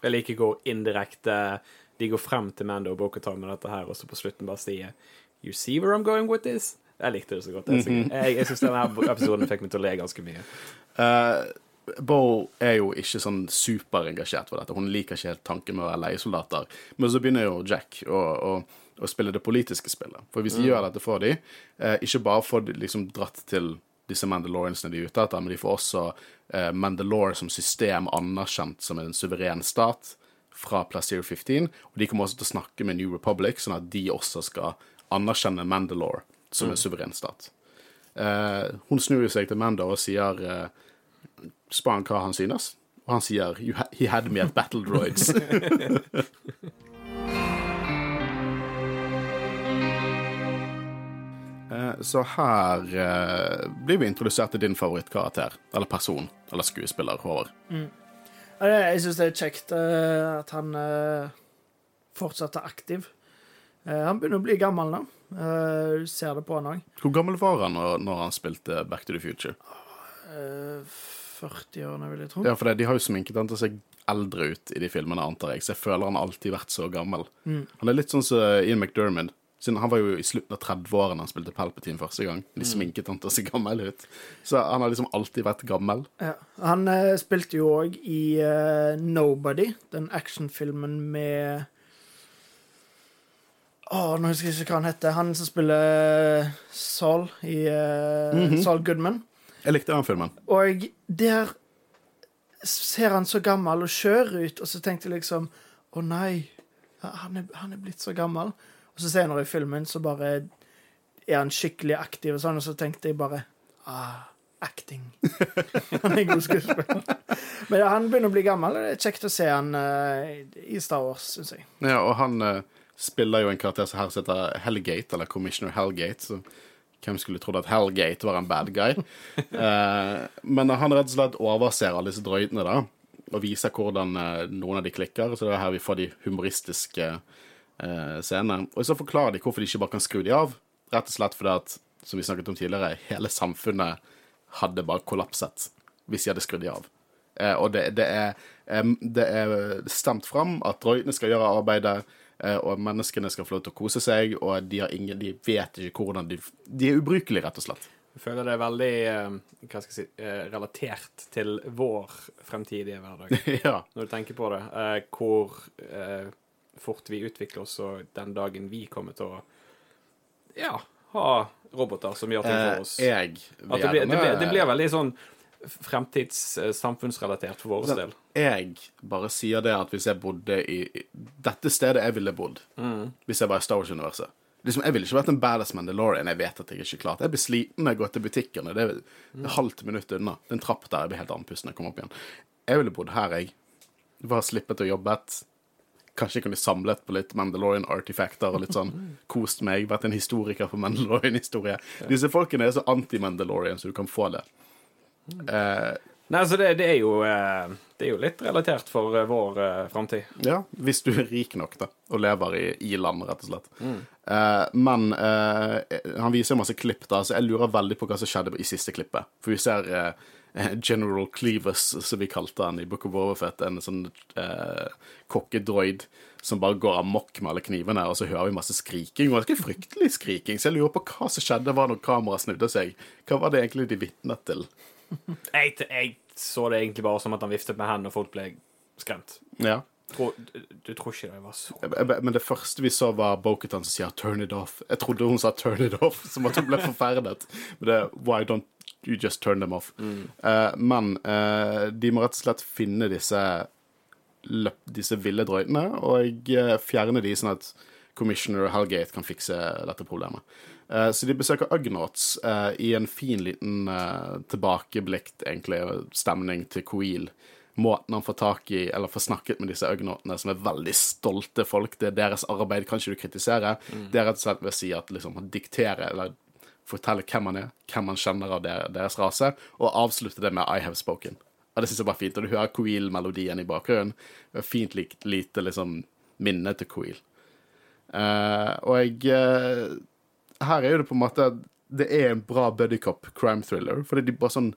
Jeg liker hvor indirekte de går frem til Mando og Bokhatan med dette her, og så på slutten bare sier You see where I'm going with this? Jeg likte det så godt. Jeg, mm jeg, jeg syns denne episoden fikk meg til å le ganske mye. Uh, Bo er jo ikke sånn superengasjert for dette. Hun liker ikke helt tanken med å være leiesoldater. Men så begynner jo Jack å, å, å spille det politiske spillet. For hvis de gjør dette for dem, uh, ikke bare får de liksom dratt til disse Mandaloriansene de er ute etter, men de får også eh, Mandalore som system anerkjent som en suveren stat fra Placero 15. Og de kommer også til å snakke med New Republic, sånn at de også skal anerkjenne Mandalore som en suveren stat. Eh, hun snur jo seg til Mando og sier eh, spør han hva han synes, og han sier you ha He had me at battle droids. [LAUGHS] Eh, Så her blir vi introdusert til din favorittkarakter, eller person, eller skuespiller, Håvard. Det- Jeg syns det er kjekt eh, at han eh, fortsatt er aktiv. Eh, han begynner å bli gammel nå. Du ser det på han òg. Hvor gammel var han når, han spilte Back to the Future? 40-årene, vil jeg tro. Ja, for det, De har jo sminket han til å se eldre ut i de filmene, antar jeg, så jeg føler han alltid vært så gammel. Han er litt sånn som Ian McDermott. Siden han var jo i slutten av 30-årene han spilte Palpatine første gang. De sminket han til å se gammel ut. Så han har liksom alltid vært gammel. Ja. Han eh, spilte jo òg i eh, Nobody, den actionfilmen med Å, nå husker jeg ikke hva han heter. Han som spiller Saul i eh, Saul Goodman. Jeg likte den filmen. Og der ser han så gammel og skjør ut, og så tenkte jeg liksom Å nei, han er, han er blitt så gammel. Og så senere i filmen så bare er han skikkelig aktiv og sånn, og så tenkte jeg bare ah, acting. [LAUGHS] han er god skuespiller. Men ja, han begynner å bli gammel, og det er kjekt å se han uh, i Star Wars, syns jeg. Ja, og han uh, spiller jo en karakter som her heter Hellgate, eller Commissioner Hellgate. Så hvem skulle trodd at Hellgate var en bad guy? uh, [LAUGHS] men han rett og slett overser alle disse drøytene da, og viser hvordan noen av de klikker. Så det er her vi får de humoristiske eh, scenene. Og så forklarer de hvorfor de ikke bare kan skru de av. Rett og slett fordi at, som vi snakket om tidligere, hele samfunnet hadde bare kollapset hvis de hadde skrudd de av. Eh, og det, det, er, em, det er stemt fram at droidene skal gjøre arbeidet, eh, og menneskene skal få lov til å kose seg, og de, har ingen, de vet ikke hvordan de De er ubrukelige, rett og slett. Jeg føler det er veldig eh, hva skal jeg si, eh, relatert til vår fremtidige hverdag. [LAUGHS] ja. Når du tenker på det. eh, hvor eh, fort vi utvikler oss, og den dagen vi kommer til å ja, ha roboter som gjør ting Eh, for oss. jeg At det, blir, det, blir, det blir veldig sånn fremtids eh, samfunnsrelatert for vår del. Jeg bare sier det at hvis jeg bodde i dette stedet jeg ville bodd, hvis jeg var i Star Wars-universet liksom, Jeg ville ikke vært en badass Mandalorian. Jeg vet at jeg ikke klart. Jeg blir sliten når jeg går til butikkene. Det er et halvt minutt unna. Det er en trapp der jeg blir helt andpusten når jeg kommer opp igjen. Jeg ville bodd her, jeg. Bare slippet å jobbet. Kanskje jeg kunne samlet på litt Mandalorian-artifacter og litt sånn kost meg. Vært en historiker på Mandalorian-historie. Disse folkene er så anti-Mandalorian, så du kan få det. Eh, Nei, så det, det, er jo, eh, det er jo litt relatert for eh, vår uh, framtid. Ja, hvis du er rik nok, da, og lever i, i land, rett og slett. Eh, men uh, han viser masse klipp, da, så jeg lurer veldig på hva som skjedde i siste klippet. For vi ser eh, General Cleavers, som vi kalte han i Book of Overfett, en sånn eh, kokkedroid som bare går amok med alle knivene, og så hører vi masse skriking, og ganske fryktelig skriking, så jeg lurer på hva som skjedde var når kameraet snudde seg. Hva var det egentlig de vitnet til? [LAUGHS] Jeg, jeg så det egentlig bare som at han viftet med hendene, og folk ble skremt. Ja. Tror, du, du tror ikke det var så Men det første vi så, var Boketan som sier 'turn it off'. Jeg trodde hun sa 'turn it off', [LAUGHS] som at hun ble forferdet. Men det er 'why don't you just turn them off'? Eh, men uh, de må rett og slett finne disse disse ville drøytene og eh, fjerne de, sånn at Commissioner Hellgate kan fikse dette problemet. Uh, så de besøker Ugnaughts i en fin liten uh, tilbakeblikk, egentlig, stemning til Coil. Måten han får tak i, eller får snakket med disse Ugnaughtene, som er veldig stolte folk. Det er deres arbeid, kan ikke du kritisere. Det er rett og slett ved å si at liksom, han dikterer, eller forteller hvem han er, hvem han kjenner av deres rase, og avslutte det med 'I have spoken'. Og det synes jeg er fint. Og du hører Coil-melodien i bakgrunnen. Fint lite liksom, minne til Coil. Uh, og jeg uh, Her er jo det på en måte Det er en bra buddycop crime thriller, fordi de bare sånn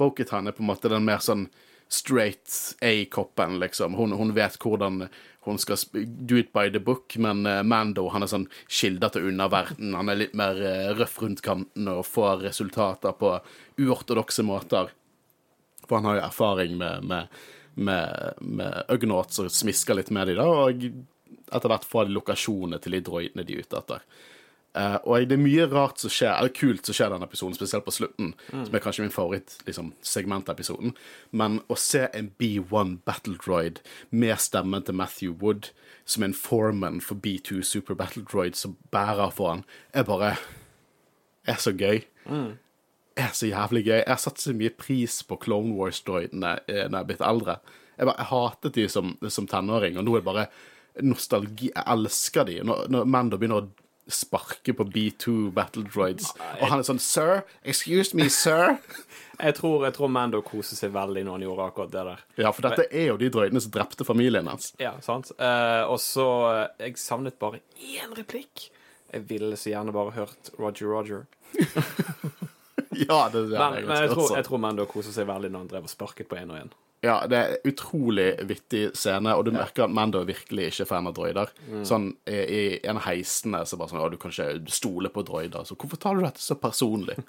Boketan er på en måte den mer sånn straight A-koppen, liksom. Hun, hun vet hvordan hun skal do it by the book, men eh, Mando han er sånn skilder til underverden. Han er litt mer eh, røff rundt kanten og får resultater på uortodokse måter. For han har jo erfaring med, med, med, med Ugnaughts og smisker litt med dem, da, og etter hvert får de lokasjonene til de droidene de er ute etter. Eh, og det er mye rart som skjer, eller kult som skjer i denne episoden, spesielt på slutten, som er kanskje min favoritt-segment av episoden. Men å se en B1 Battle Droid med stemmen til Matthew Wood, som en foreman for B2 Super Battle Droid som bærer for han, er bare er så gøy. Er så jævlig gøy. Jeg har satt så mye pris på Clone Wars-droidene eh, når jeg er blitt eldre. Jeg, bare, jeg hatet de som, som tenåring, og nå er det bare nostalgi. Jeg elsker de. Når, når Mando begynner å sparke på B2 Battle Droids, og han er sånn Sir, excuse me, sir. [LAUGHS] Jeg tror, jeg tror Mando koser seg veldig når han gjorde akkurat det der. Ja, for dette er jo de droidene som drepte familien hans. Ja, sant? Eh, og så eh, Jeg savnet bare én replikk. Jeg ville så gjerne bare hørt Roger Roger. [LAUGHS] Ja, det, det Men, er men jeg, tror, jeg tror Mando koser seg veldig når han drev og sparket på én og én. Ja, det er utrolig vittig scene, og du merker at Mando virkelig ikke er fan av droider. Sånn, i, I en av heisene så bare sånn, å, du kan ikke stole på droider, så hvorfor tar du dette så personlig? [LAUGHS]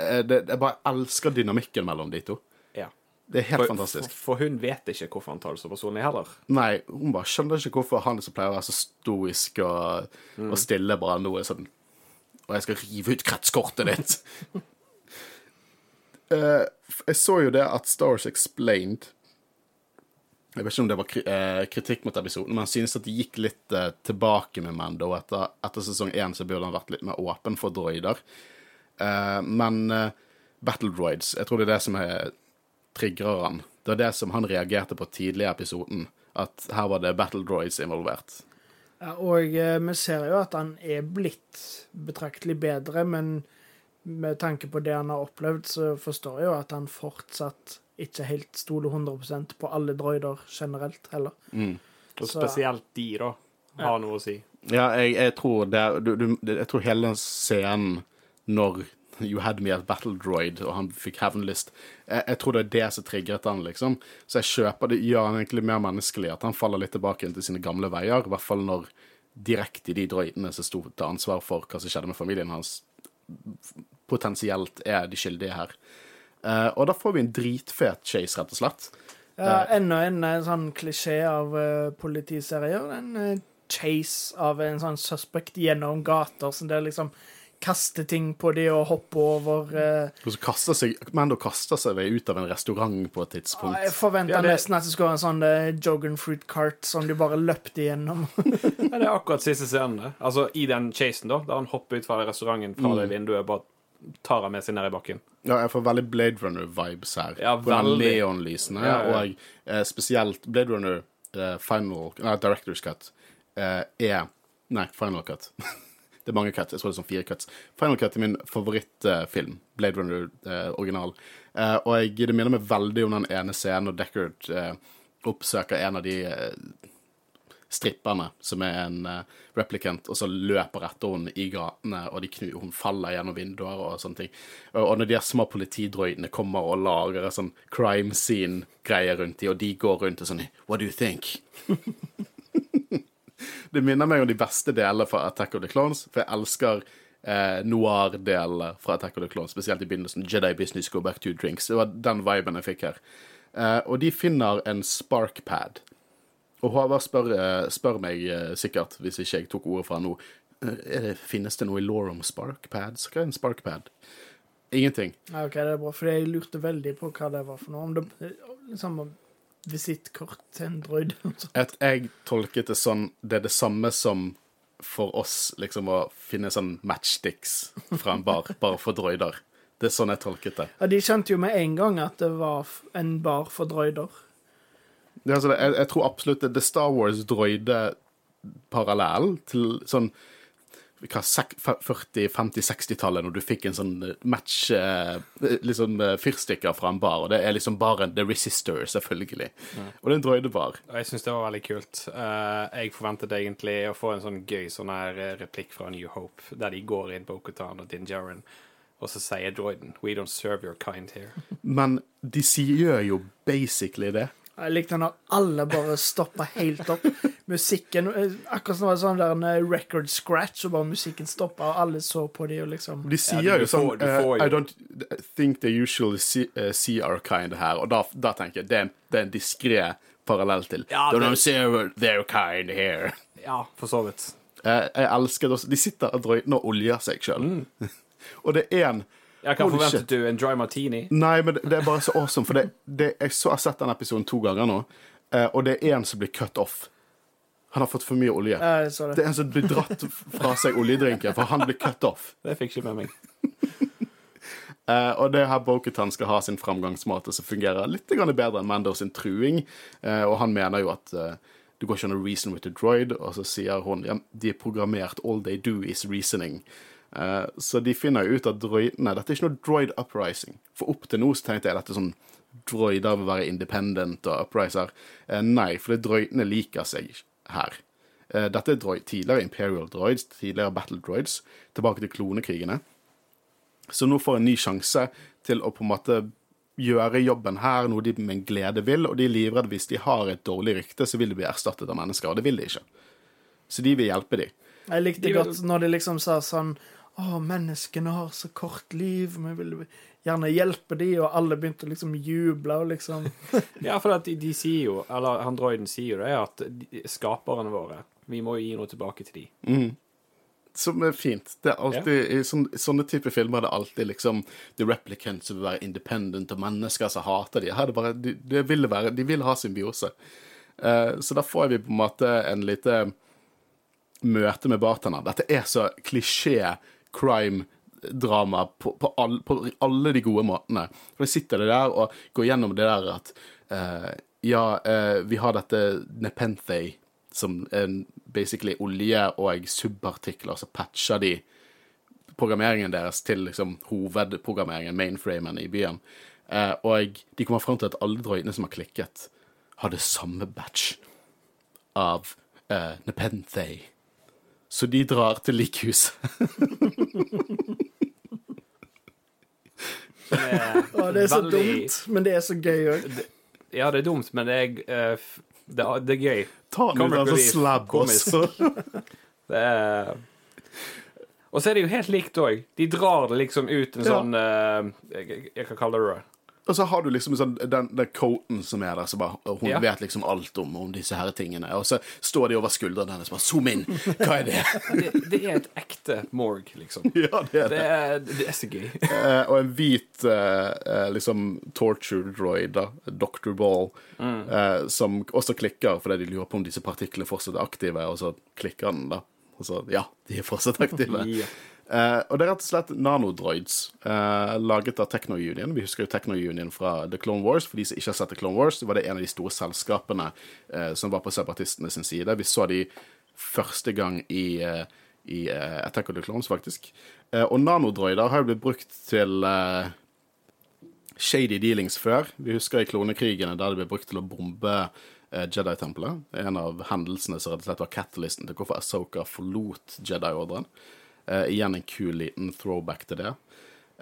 Eh, det, jeg bare elsker dynamikken mellom de to. Ja. Det er helt For, fantastisk. for, for hun vet ikke hvorfor han tar det så personlig heller. Nei, hun bare skjønner ikke hvorfor han som pleier å være så stoisk og, og stille, bare nå er sånn Og jeg skal rive ut kretskortet ditt. [LAUGHS] Eh, jeg så jo det at Star Explained Jeg vet ikke om det var kri eh, kritikk mot episoden, men jeg synes at de gikk litt eh, tilbake med Mando. Etter, etter sesong én så burde han vært litt mer åpen for droider. Eh, men eh, Battle Droids, jeg tror det er det som er trigger han. Det var det som han reagerte på tidlig i episoden. At her var det Battle Droids involvert. Ja, og eh, vi ser jo at han er blitt betraktelig bedre, men med tanke på det han har opplevd, så forstår jeg jo at han fortsatt ikke helt stoler 100% på alle droider generelt heller. Og Så- spesielt de, da, har noe å si. Ja, jeg, jeg tror det du, du, Jeg tror hele den scenen når You had me at Battle Droid, og han fikk hevnlyst jeg, jeg tror det er det som triggeret han, liksom. Så jeg kjøper det, gjør han egentlig mer menneskelig, at han faller litt tilbake til sine gamle veier. I hvert fall når direkte de droidene som sto til ansvar for hva som skjedde med familien hans, potensielt er de skyldige her. Uh, og da får vi en dritfet chase, rett og slett. Ja, enda en eh, sånn klisjé av uh, politiserier. En eh, chase av en sånn suspect gjennom gater, som det liksom kaster ting på de og hopper over. uh, Og så kaster seg, Mando kaster seg ut av en restaurant på et tidspunkt. jeg forventa Ja, det- nesten at det skulle være en sånn uh, Jogan fruit cart som de bare løpte gjennom. [LAUGHS] [LAUGHS] Ja, det er akkurat siste scenen. Altså, I den chasen, da, der han hopper ut fra restauranten fra det vinduet, bare tar han med seg ned i bakken. Ja, jeg får veldig Blade Runner-vibes her. Ja, på veldig. neonlysene, Ja, ja. og eh, spesielt Blade Runner eh, Final Nei, Director's Cut eh, er Nei, Final Cut. [LAUGHS] Det er mange cuts. Jeg tror det er sånn fire cuts. Final Cut er min favorittfilm. Blade Runner eh, original. Eh, og jeg, det minner meg veldig om den ene scenen når Deckard eh, oppsøker en av de stripperne, som er en uh, replicant, og så løper etter henne i gatene, og knu, hun faller gjennom vinduer og sånne ting. Og, når de små politidroidene kommer og lager sånn crime scene-greie rundt de, og de går rundt og sånn What do you think? [LAUGHS] det minner meg om de beste delene fra Attack of the Clones, for jeg elsker eh, noir-deler fra Attack of the Clones, spesielt i begynnelsen. Jedi Business Go Back to Drinks. Det var den viben jeg fikk her. Eh, og de finner en sparkpad og Håvard spør, eh, spør, meg eh, sikkert, hvis ikke jeg tok ordet fra nå, eh, det, finnes det noe i law om sparkpads? Hva er en sparkpad? Ingenting. Ok, det er bra, for jeg lurte veldig på hva det var for noe. Om det liksom visittkort til en droid. At jeg tolket det sånn Det er det samme som for oss liksom å finne sånn matchsticks fra en bar, bare for droider. Det er sånn jeg tolket det. Ja, De skjønte jo med en gang at det var en bar for droider. Det, altså, jeg, jeg, tror absolutt det er Star Wars-droide-parallell til sånn 40-50-60-tallet, når du fikk en sånn eh, match eh, liksom eh, fyrstikker fra en bar, og det er liksom baren The Resister, selvfølgelig. Mm. Og det er en droidebar. Jeg syns det var veldig kult. jeg forventet egentlig å få en sånn gøy sånn her replikk fra New Hope, der de går inn på Okotan og Din Djarin. Og så sier droiden 'We don't serve your kind here'. Men de sier jo basically det. Jeg likte når alle bare stoppa helt opp. Musikken eh, Akkurat som det var sånn der en eh, record scratch, og bare musikken stoppa, og alle så på de og liksom De sier ja, jo sånn uh, I don't think they usually see, uh, see our kind her, og da, da tenker jeg det er, det er en diskré parallell til ja, don't see their kind here. Ja, for så vidt. Uh, jeg elsker det også. De sitter og drøyner og oljer seg sjøl. Mm. [LAUGHS] og det er en ja, kan forvente du? En dry martini? Nei, men det, det er bare så awesome. For det, det, jeg så, har sett den episoden to ganger nå, eh, og det er en som blir cut off. Han har fått for mye olje. Ja, det. det. er en som blir dratt fra seg oljedrinken, for han blir cut off. Det fikk ikke med meg. uh, [LAUGHS] og det her Boketan skal ha sin framgangsmåte som fungerer litt bedre enn Mando sin truing. Uh, og han mener jo at uh, du går ikke an å reason with a droid, og så sier hun ja, de er programmert, all they do is reasoning. Uh, så de finner jo ut at droidene Dette er ikke noe droid uprising. For opp til nå så tenkte jeg dette sånn droider vil være independent og upriser. Uh, nei, for det droidene liker seg her. Uh, dette er droid, tidligere Imperial droids, tidligere Battle droids, tilbake til klonekrigene. Så nå får en ny sjanse til å på en måte gjøre jobben her, noe de med glede vil, og de er livredde hvis de har et dårlig rykte, så vil de bli erstattet av mennesker, og det vil de ikke. Så de vil hjelpe dem. Jeg likte godt når de liksom sa sånn å, menneskene har så kort liv, vi vil gjerne hjelpe de, og alle begynte å liksom juble og liksom [LAUGHS] Ja, for de, de, sier jo, eller androiden sier jo det, at de, skaperne våre Vi må jo gi noe tilbake til de. Mm. Som er fint. Det er alltid, ja. I sånne, sånne typer filmer er det alltid liksom The replicants som vil være independent, og mennesker som hater de. Her er det bare, de, de, vil, være, de vil ha symbiose. Uh, så da får vi på en måte en lite møte med bartender. Dette er så klisjé crime-drama på, på, all, på, alle de gode måtene. For jeg sitter det der og går gjennom det der at uh, ja, uh, vi har dette Nepenthe, som er basically olje og subartikler, så patcher de programmeringen deres til liksom hovedprogrammeringen, mainframen, i byen. Uh, og de kommer fram til at alle droidene som har klikket, har det samme batch av Nepenthe. Så de drar til likhuset. Å, [LAUGHS] det er så veldig... dumt, men det er så gøy òg. Ja, det er dumt, men det er, uh, det, er, det er gøy. Ta den ut, altså slabb oss. det er Og så er det jo helt likt òg. De drar det liksom ut en ja. sånn uh, jeg, jeg kan kalle det og så har du liksom sånn, den, den coaten som er der, så bare, hun ja. vet liksom alt om, om, disse her tingene. Og så står de over skuldrene hennes og bare Zoom inn! Hva er det? det? det? er et ekte morg, liksom. [LAUGHS] Ja, det er det. Det er, det er så gøy. [LAUGHS] Eh, og en hvit eh, liksom torture droid, da, Dr. Ball, mm. eh, som også klikker fordi de lurer på om disse partiklene fortsatt er aktive, og så klikker den, da. Og så ja, de er fortsatt aktive. [LAUGHS] ja. Uh, og det er rett og slett nanodroids, uh, laget av Techno Union. Vi husker jo Techno Union fra The Clone Wars. For de som ikke har sett The Clone Wars, var det en av de store selskapene uh, som var på separatistene sin side. Vi så de første gang i i Attack of the Clones, faktisk. Og nanodroider har jo blitt brukt til shady dealings før. Vi husker i klonekrigene der det ble brukt til å bombe Jedi-tempelet. En av hendelsene som rett og slett var catalysten til hvorfor Asoka forlot Jedi-ordren. Eh, igjen en kul liten throwback til det.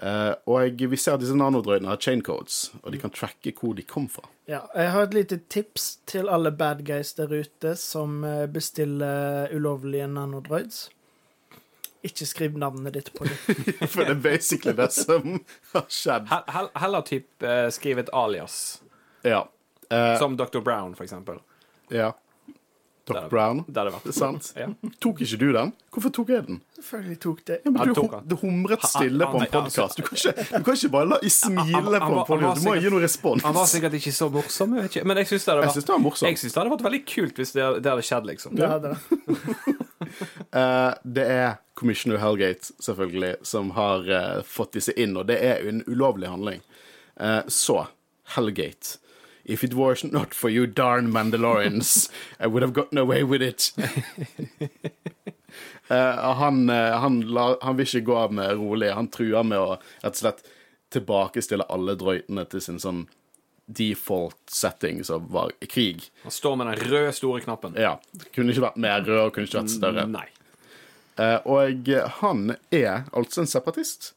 Uh, og vi ser at disse nanodroidene har chaincodes, og de kan tracke hvor de kom fra. Ja, jeg har et lite tips til alle bad guys der ute som eh, bestiller ulovlige nanodroids. Ikke skriv navnet ditt på dem. [LAUGHS] For det er basically det som har skjedd. Hell- hell- Heller typ uh, skriv et alias, Ja. Eh, som Dr. Brown, for eksempel. ja. Dr. Brown. Det hadde vært Det sant. Ja. Tok ikke du den? Hvorfor tok jeg den? Selvfølgelig tok det. Ja, men du, tok du humret stille på en podkast. Du, kan ikke- du kan ikke bare la i smile på en podkast. Du må sikkert- gi noe respons. Han var sikkert ikke så morsom, jeg ikke. men jeg syns det det det hadde vært veldig kult hvis det, det hadde skjedd, liksom. Det hadde det. [LAUGHS] Eh, det er Commissioner Hellgate, selvfølgelig, som har uh, fått disse inn, og det er en ulovlig handling. Uh, så Hellgate. If it was not for you darn Mandalorians, I would have gotten away with it. [LAUGHS] uh, han, eh, han, la, han vil ikke gå av med rolig. Han truer med å rett og slett tilbakestille alle drøytene til sin sånn default setting, som var krig. Han står med den røde, store knappen. Ja. Kunne ikke vært mer rød, kunne ikke vært større. Nei. Uh, og han er altså en separatist.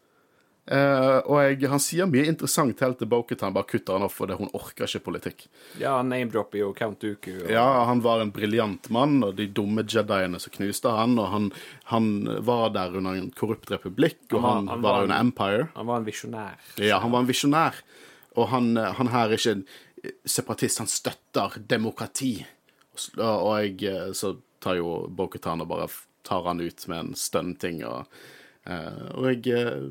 Eh, og jeg, han sier mye interessant helt til Boketan bare kutter han off fordi hun orker ikke politikk. Ja, name-dropper jo Count Dooku. Og... Ja, han var en briljant mann, og de dumme jediene som knuste han, og han, han var der under en korrupt republikk, og Han var- han, han var var under Empire. Han var en visjonær. Ja, han var en visjonær. Og han, han her er ikke en separatist, han støtter demokrati. Og, og jeg, eh, så tar jo Boketan og bare tar han ut med en stønn-ting. Og, uh, og jeg eh,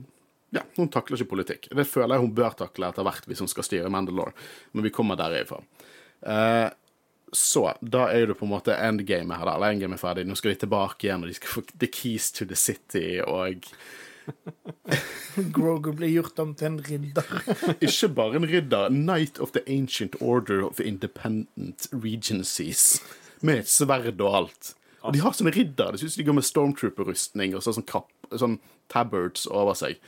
Ja, hun takler ikke politikk. Det føler jeg hun bør takle etter hvert hvis hun skal styre Mandalore. Men vi kommer derifra. Uh, så da er det på en måte endgame her, da. Eller endgame er ferdig. Nå skal de tilbake igjen, og de skal få the keys to the city, og Grogu blir gjort om til en ridder. [LAUGHS] Ikke bare en ridder. Knight of the Ancient Order of Independent Regencies. Med et sverd og alt. Og de har sånne ridder. Det synes de går med stormtrooper-rustning og så sånn, kapp, sånn tabards over seg.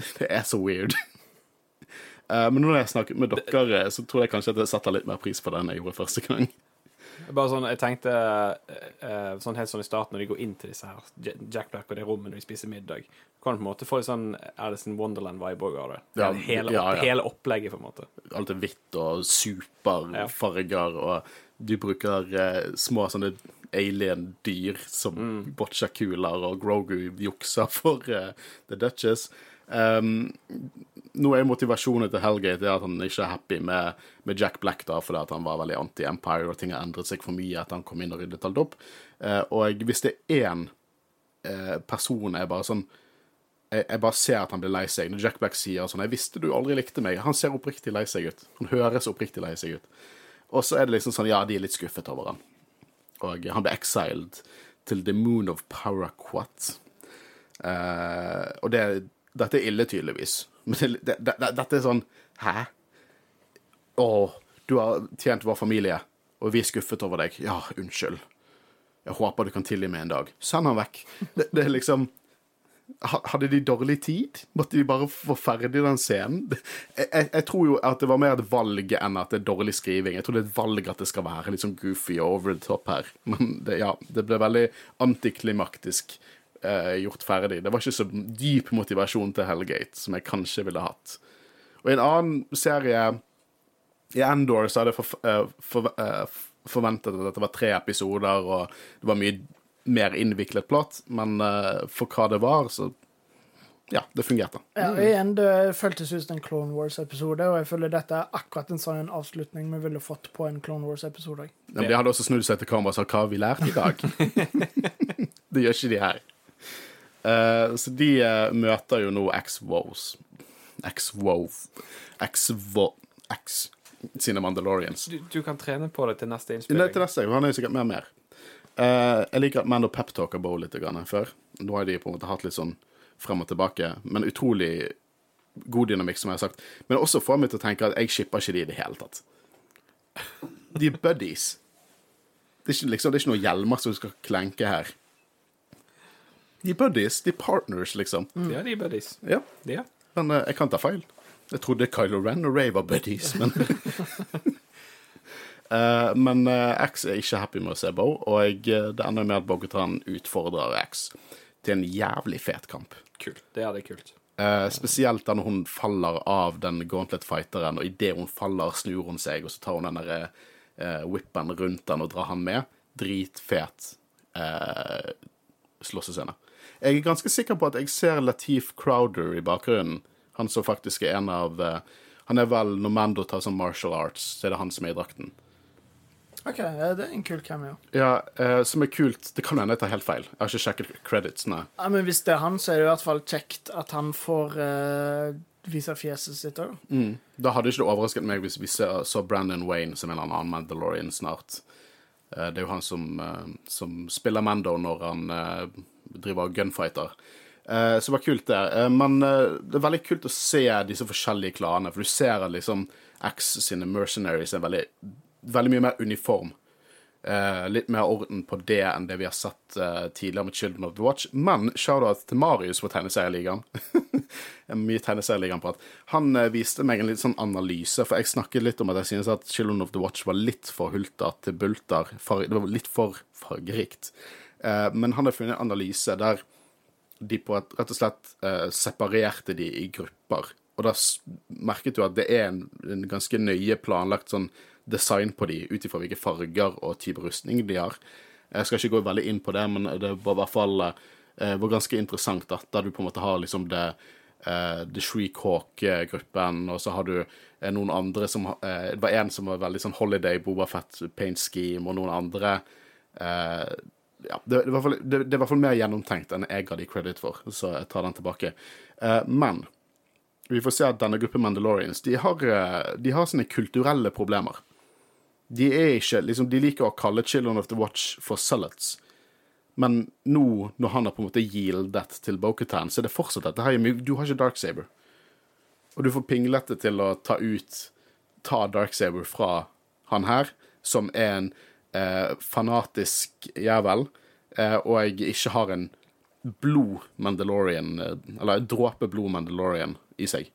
[LAUGHS] Det er så weird. uh, [LAUGHS] men når jeg snakket med dere, så tror jeg kanskje at jeg setter litt mer pris på den jeg gjorde første gang. Bare sånn, jeg tenkte eh, sånn helt sånn i starten når de går inn til disse her Jack Black og det rommet når de spiser middag, kan du på en måte få litt sånn Alice in Wonderland-vibe òg av det. Ja, hele, ja, ja. hele opplegget, på en måte. Alt er hvitt og superfarger, og du bruker eh, små sånne alien-dyr som boccia kuler, og Grogu jukser for eh, The Duchess. Um, nå er motivasjonen til Hellgate at han ikke er happy med, med Jack Black, da, fordi at han var veldig anti-Empire, og ting har endret seg for mye etter han kom inn og ryddet alt opp. Uh, og hvis det er én uh, person er bare sånn jeg, jeg bare ser at han blir lei seg. Når Jack Black sier sånn 'Jeg visste du aldri likte meg', han ser oppriktig lei seg ut. Han høres oppriktig lei seg ut. Og så er det liksom sånn Ja, de er litt skuffet over han. Og han ble exiled til the moon of Paraquat. Eh, og det, dette er ille, tydeligvis. Men det, det, det, dette er sånn Hæ? Å, du har tjent vår familie, og vi er skuffet over deg. Ja, unnskyld. Jeg håper du kan tilgi meg en dag. Send han vekk. Det, det er liksom Hadde de dårlig tid? Måtte de bare få ferdig den scenen? Jeg, jeg, jeg tror jo at det var mer et valg enn at det er dårlig skriving. Jeg tror det er et valg at det skal være litt sånn goofy og over the top her. Men det, ja, det ble veldig antiklimaktisk eh, gjort ferdig. Det var ikke så dyp motivasjon til Hellgate som jeg kanskje ville hatt. Og i en annen serie, i Endor, så hadde jeg for, eh, for, eh, forventet at dette var tre episoder, og det var mye mer innviklet plott, men eh, for hva det var, så ja, det fungerte. Ja, og igjen, Det føltes ut som en Clone Wars-episode, og jeg føler dette er akkurat en sånn avslutning vi ville fått på en Clone Wars-episode. Men de hadde også snudd seg til kamera og sagt 'hva har vi lært i dag'? [LAUGHS] det gjør ikke de her. Eh, så de uh, møter jo nå X-Wows. X-Wow X-Wo... X sine Mandalorians. Du, du kan trene på det til neste innspilling. Nei, til neste. Han er jo sikkert mer mer. Uh, jeg liker at Mando peptalker Bo litt grann før. Nå har de på en måte hatt litt sånn frem og tilbake, men utrolig god dynamikk, som jeg har sagt. Men også får meg til å tenke at jeg shipper ikke de i det hele tatt. De er buddies. Det er ikke, liksom, det er ikke noen hjelmer som skal klenke her. De buddies. De er partners, liksom. Ja, de buddies. Ja. Ja. Men uh, jeg kan ta feil. Jeg trodde Kylo Ren og Ray var buddies, men uh, [LAUGHS] [LAUGHS] Men uh, X er ikke happy med å se Bo, og jeg, det ender med at Bogotan utfordrer X til en jævlig fet kamp. Kult. Det er det kult. Eh, spesielt da hun faller av den gauntlet-fighteren, og idet hun faller, snur hun seg, og så tar hun den derre eh, whippen rundt den og drar han med. Dritfet eh, slåssescene. Jeg er ganske sikker på at jeg ser Latif Crowder i bakgrunnen. Han som faktisk er en av eh, Han er vel Når Mando tar sånn martial arts, så er det han som er i drakten. OK, det er en kul cameo. Ja, eh, Som er kult. Det kan hende jeg tar helt feil. Jeg har ikke sjekket creditsene. Ja, men hvis det er han, så er det i hvert fall kjekt at han får eh, vise fjeset sitt òg. Mm. Da hadde ikke det overrasket meg hvis vi så Brandon Wayne som en eller annen Mandalorian snart. Eh, Det er jo han som, eh, som spiller Mando når han eh, driver gunfighter. Så det var kult, det. Men det er veldig kult å se disse forskjellige klanene, for du ser at liksom X sine mercenaries er veldig, veldig mye mer uniform. Eh, litt mer orden på det enn det vi har sett uh, tidligere med Children of the Watch. Men shout-out til Marius for tegneserieligaen. [LAUGHS] Mye tegneserieligaen på at Han uh, viste meg en litt sånn analyse, for jeg snakket litt om at jeg synes at Children of the Watch var litt for hulta til bulter. Far, det var litt for fargerikt. Men han har funnet en analyse der de på et, rett og slett separerte de i grupper. Og da merket du at det er en, en ganske nøye planlagt sånn design på de, ut ifra hvilke farger og type rustning de har. Jeg skal ikke gå veldig inn på det, men det var i hvert fall eh, var ganske interessant at der du på en måte har liksom det eh, The Shriek Hawk-gruppen, og så har du eh, noen andre som eh, Det var en som var veldig sånn Holiday, Boba Fett, Paint Scheme, og noen andre eh, ja, det, det, i det, det er i hvert fall mer gjennomtenkt enn jeg ga de credit for, så jeg tar den tilbake. Eh, men vi får se at denne gruppen Mandalorians de har, de har sine kulturelle problemer. De er ikke liksom, De liker å kalle Children of the Watch for zealots. Men nå, når han har på en måte yieldet til Bokutan, så er det fortsatt dette her. Du har ikke Darksaber. Og du får pinglete til å ta ut Ta Darksaber fra han her, som er en eh, fanatisk jævel, eh, og jeg ikke har en blod Mandalorian, eh, eller en dråpe blod Mandalorian i seg.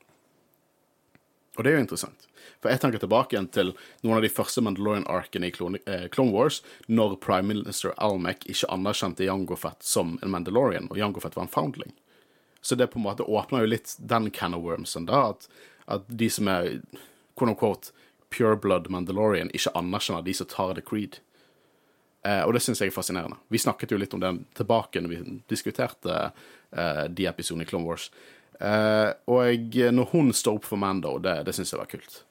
Og det er jo interessant. For jeg tenker tilbake igjen til noen av de første Mandalorian-arkene i Clone, eh, Clone Wars, når Prime Minister Almec ikke anerkjente Jango Fett som en Mandalorian, og Jango Fett var en foundling. Så det på en måte åpner jo litt den can of wormsen, da, at, at de som er quote unquote pure blood Mandalorian, ikke anerkjenner de som tar the creed. Eh, og det syns jeg er fascinerende. Vi snakket jo litt om det tilbake når vi diskuterte eh, de episodene i Clone Wars. Eh, og når hun står opp for Mando, det, det syns jeg var kult.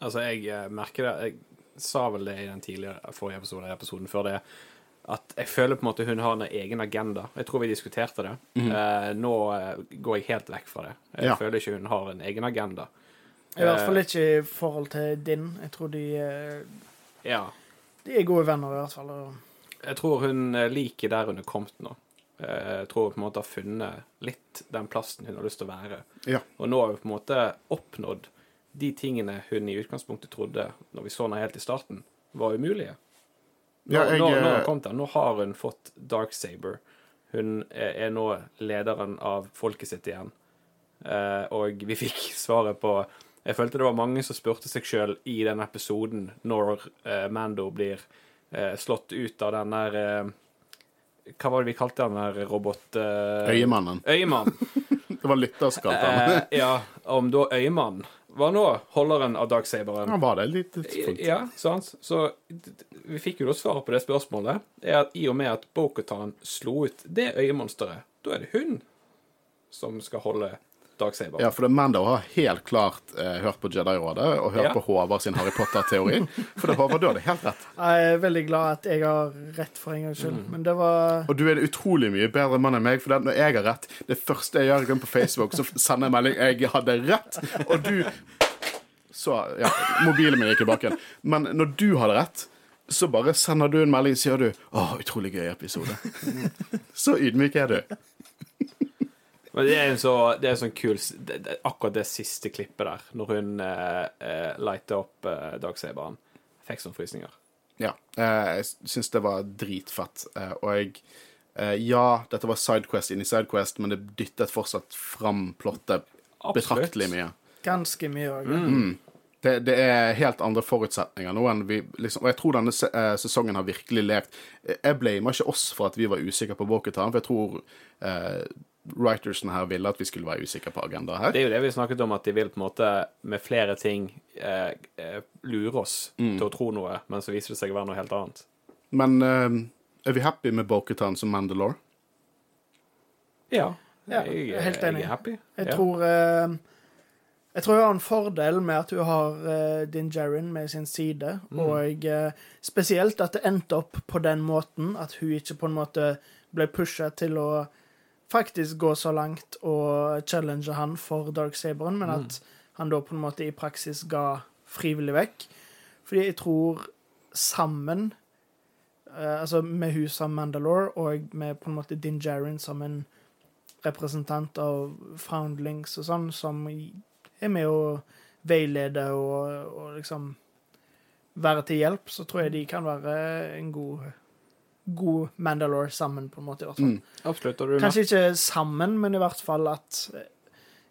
Altså, jeg eh, merker det Jeg sa vel det i den tidligere forrige episode, episoden før det, at jeg føler på en måte hun har en egen agenda. Jeg tror vi diskuterte det. eh, nå eh, går jeg helt vekk fra det. Jeg Ja. føler ikke hun har en egen agenda. I hvert fall ikke i forhold til din. Jeg tror de, eh, Ja. de er gode venner, i hvert fall. Jeg tror hun eh, liker der hun er kommet nå. Eh, Jeg tror hun på en måte har funnet litt den plassen hun har lyst til å være. Ja. Og nå har hun på en måte oppnådd de tingene hun i utgangspunktet trodde, når vi så henne helt i starten, var umulige. Nå, Ja, jeg, nå, nå, eh, kommet der. nå har hun fått Darksaber. Hun er, er nå lederen av folket sitt igjen. Eh, og vi fikk [LAUGHS] svaret på Jeg følte det var mange som spurte seg sjøl i den episoden når eh, Mando blir eh, slått ut av den der eh, Hva var det vi kalte den der robot... eh, Øyemannen. Øyemann. [LAUGHS] Det var lytterskapet. Eh, ja, om da øyemann var nå holderen av Darksaberen. Han var det litt fullt. Ja, sant. Så vi fikk jo da svaret på det spørsmålet. Er at I og med at Bokutan slo ut det øyemonsteret, da er det hun som skal holde Darksaber. Ja, for det Mando har helt klart eh, hørt på Jedi-rådet og hørt Ja. på Håvard sin Harry Potter-teori. For det Håvard, du hadde helt rett. Jeg er veldig glad at jeg har rett for en gangs skyld, men det var Og du er en utrolig mye bedre mann enn meg, for når jeg har rett Det første jeg gjør, går inn på Facebook, så sender jeg melding 'Jeg hadde rett', og du Så Ja, mobilen min gikk tilbake bakken. Men når du hadde rett, så bare sender du en melding og sier du 'Å, utrolig gøy episode'. Så ydmyk er du. Men det er en så, det er en sånn kul det, det, Akkurat det siste klippet der, når hun eh, eh, lighter opp eh, Darksaberen, fikk sånne frysninger. Ja. eh, Jeg syns det var dritfett. eh, Og jeg eh, Ja, dette var Sidequest inni Sidequest, men det dyttet fortsatt fram plottet betraktelig mye. Ganske mye òg. Mm. Det, det er helt andre forutsetninger nå enn vi liksom Og jeg tror denne sesongen har virkelig lekt Jeg blamer ikke oss for at vi var usikre på Walkertown, for jeg tror eh, writersen her ville at vi skulle være usikre på agendaen her. Det er jo det vi snakket om, at de vil på en måte med flere ting eh, eh, lure oss Mm. til å tro noe, men så viser det seg å være noe helt annet. Men eh, er vi happy med Boketan som Mandalore? Ja, Ja, jeg, jeg er helt enig. jeg er happy. Jeg ja. tror eh, Jeg tror jeg har en fordel med at hun har uh, Din Jarin med sin side, Mm. og eh, spesielt at det endte opp på den måten at hun ikke på en måte ble pusha til å faktisk gå så langt og challenge han for Dark Saberen, men Mm. at han da på en måte i praksis ga frivillig vekk. Fordi jeg tror sammen eh, Altså med hun som Mandalore og med på en måte Din Jarin som en representant av Foundlings og sånn, som er med å veilede og, og liksom være til hjelp, så tror jeg de kan være en god god Mandalore sammen, på en måte. i hvert fall. Mm. Absolutt. Kanskje ikke sammen, men i hvert fall at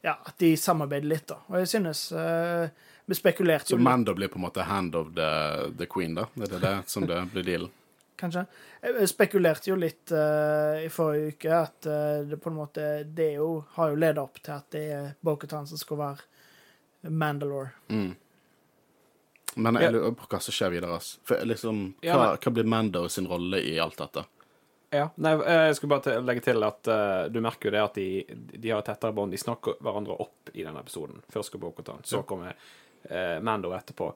ja, at de samarbeider litt, da. Og jeg synes eh, Vi spekulerte Så jo litt, Mando blir på en måte hand of the, the queen, da? Er det det som det blir dealen? kanskje. Jeg spekulerte jo litt uh, i forrige uke at uh, det på en måte Det jo, har jo leda opp til at det er Bokhatan som skal være Mandalore. Mm. Men jeg lurer på hva som skjer videre. ass. For liksom, hva, hva blir Mando sin rolle i alt dette? Ja, nei, eh, jeg skulle bare legge til at uh, du merker jo det at de, de har et tettere bånd. De snakker hverandre opp i denne episoden. Først skal Bokotan, så kommer uh, Mando etterpå.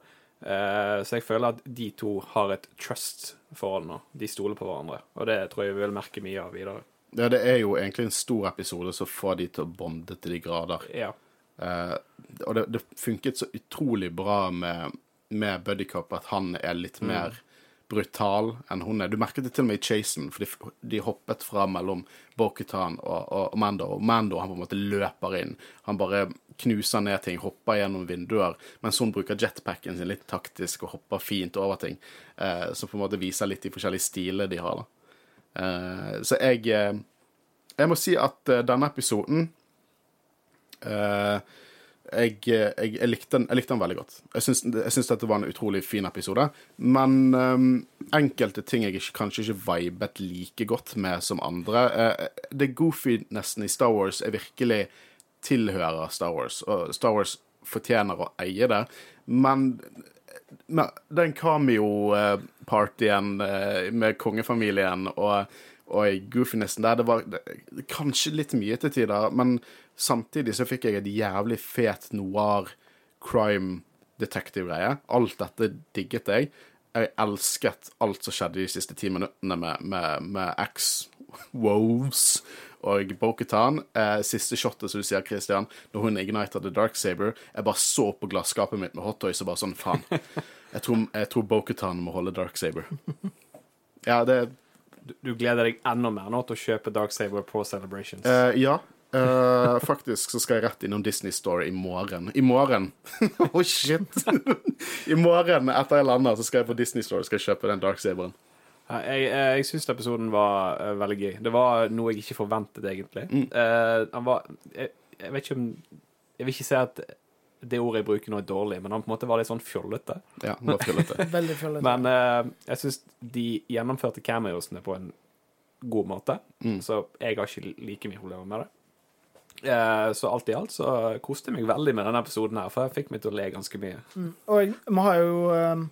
Uh, så jeg føler at de to har et trust-forhold nå. De stoler på hverandre. Og det tror jeg vi vil merke mye av videre. Ja, det er jo egentlig en stor episode som får de til å bonde til de grader. Ja. Og det, det funket så utrolig bra med, med Buddy Cop at han er litt Mm. mer brutal enn hun er. Du merket det til og med i Chasen, for de, de hoppet fra mellom Bokutan og, og, og Mando. Og Mando han på en måte løper inn. Han bare knuser ned ting, hopper gjennom vinduer, mens hun bruker jetpacken sin litt taktisk og hopper fint over ting. Eh, som på en måte viser litt de forskjellige stilene de har. da. Eh, så jeg eh, Jeg må si at eh, denne episoden eh, jeg, jeg, jeg, likte den, jeg likte den veldig godt. Jeg syns, dette var en utrolig fin episode. Men um, enkelte ting jeg kanskje ikke vibet like godt med som andre. Uh, det goofy-nesten i Star Wars er virkelig tilhører Star Wars, og Star Wars fortjener å eie det. Men men den cameo-partyen eh, med kongefamilien og, og goofinessen der, det var det, kanskje litt mye til tider, men samtidig så fikk jeg et jævlig fet noir crime detective-greie. Alt dette digget jeg. Jeg elsket alt som skjedde de siste ti minuttene med, med, med X-Woves og Boketan. Eh, siste shotet, som du sier, Christian, når hun igniter the dark saber. Jeg bare så på glasskapet mitt med hottoys og bare sånn, faen. Jeg tror, jeg tror Boketan må holde dark saber. Ja, det Du, du gleder deg enda mer nå til å kjøpe Dark Saber på Celebrations. eh, Ja. Eh, faktisk så skal jeg rett innom Disney Store i morgen. I morgen! [LAUGHS] oh, shit! [LAUGHS] I morgen, etter jeg lander, så skal jeg på Disney Store skal jeg kjøpe den dark saberen. Ja, Jeg, eh, jeg syns episoden var eh, veldig gøy. Det var noe jeg ikke forventet, egentlig. Eh, han var jeg, jeg vet ikke om Jeg vil ikke si at det ordet jeg bruker nå, er dårlig, men han på en måte var litt sånn fjollete. Ja, han var fjollete. [LAUGHS] Veldig fjollete. Men uh, jeg syns de gjennomførte cameosene på en god måte, så jeg har ikke like mye problemer med det. Eh, så alt i alt så koste jeg meg veldig med denne episoden her, for jeg fikk meg til å le ganske mye. Og vi har jo um,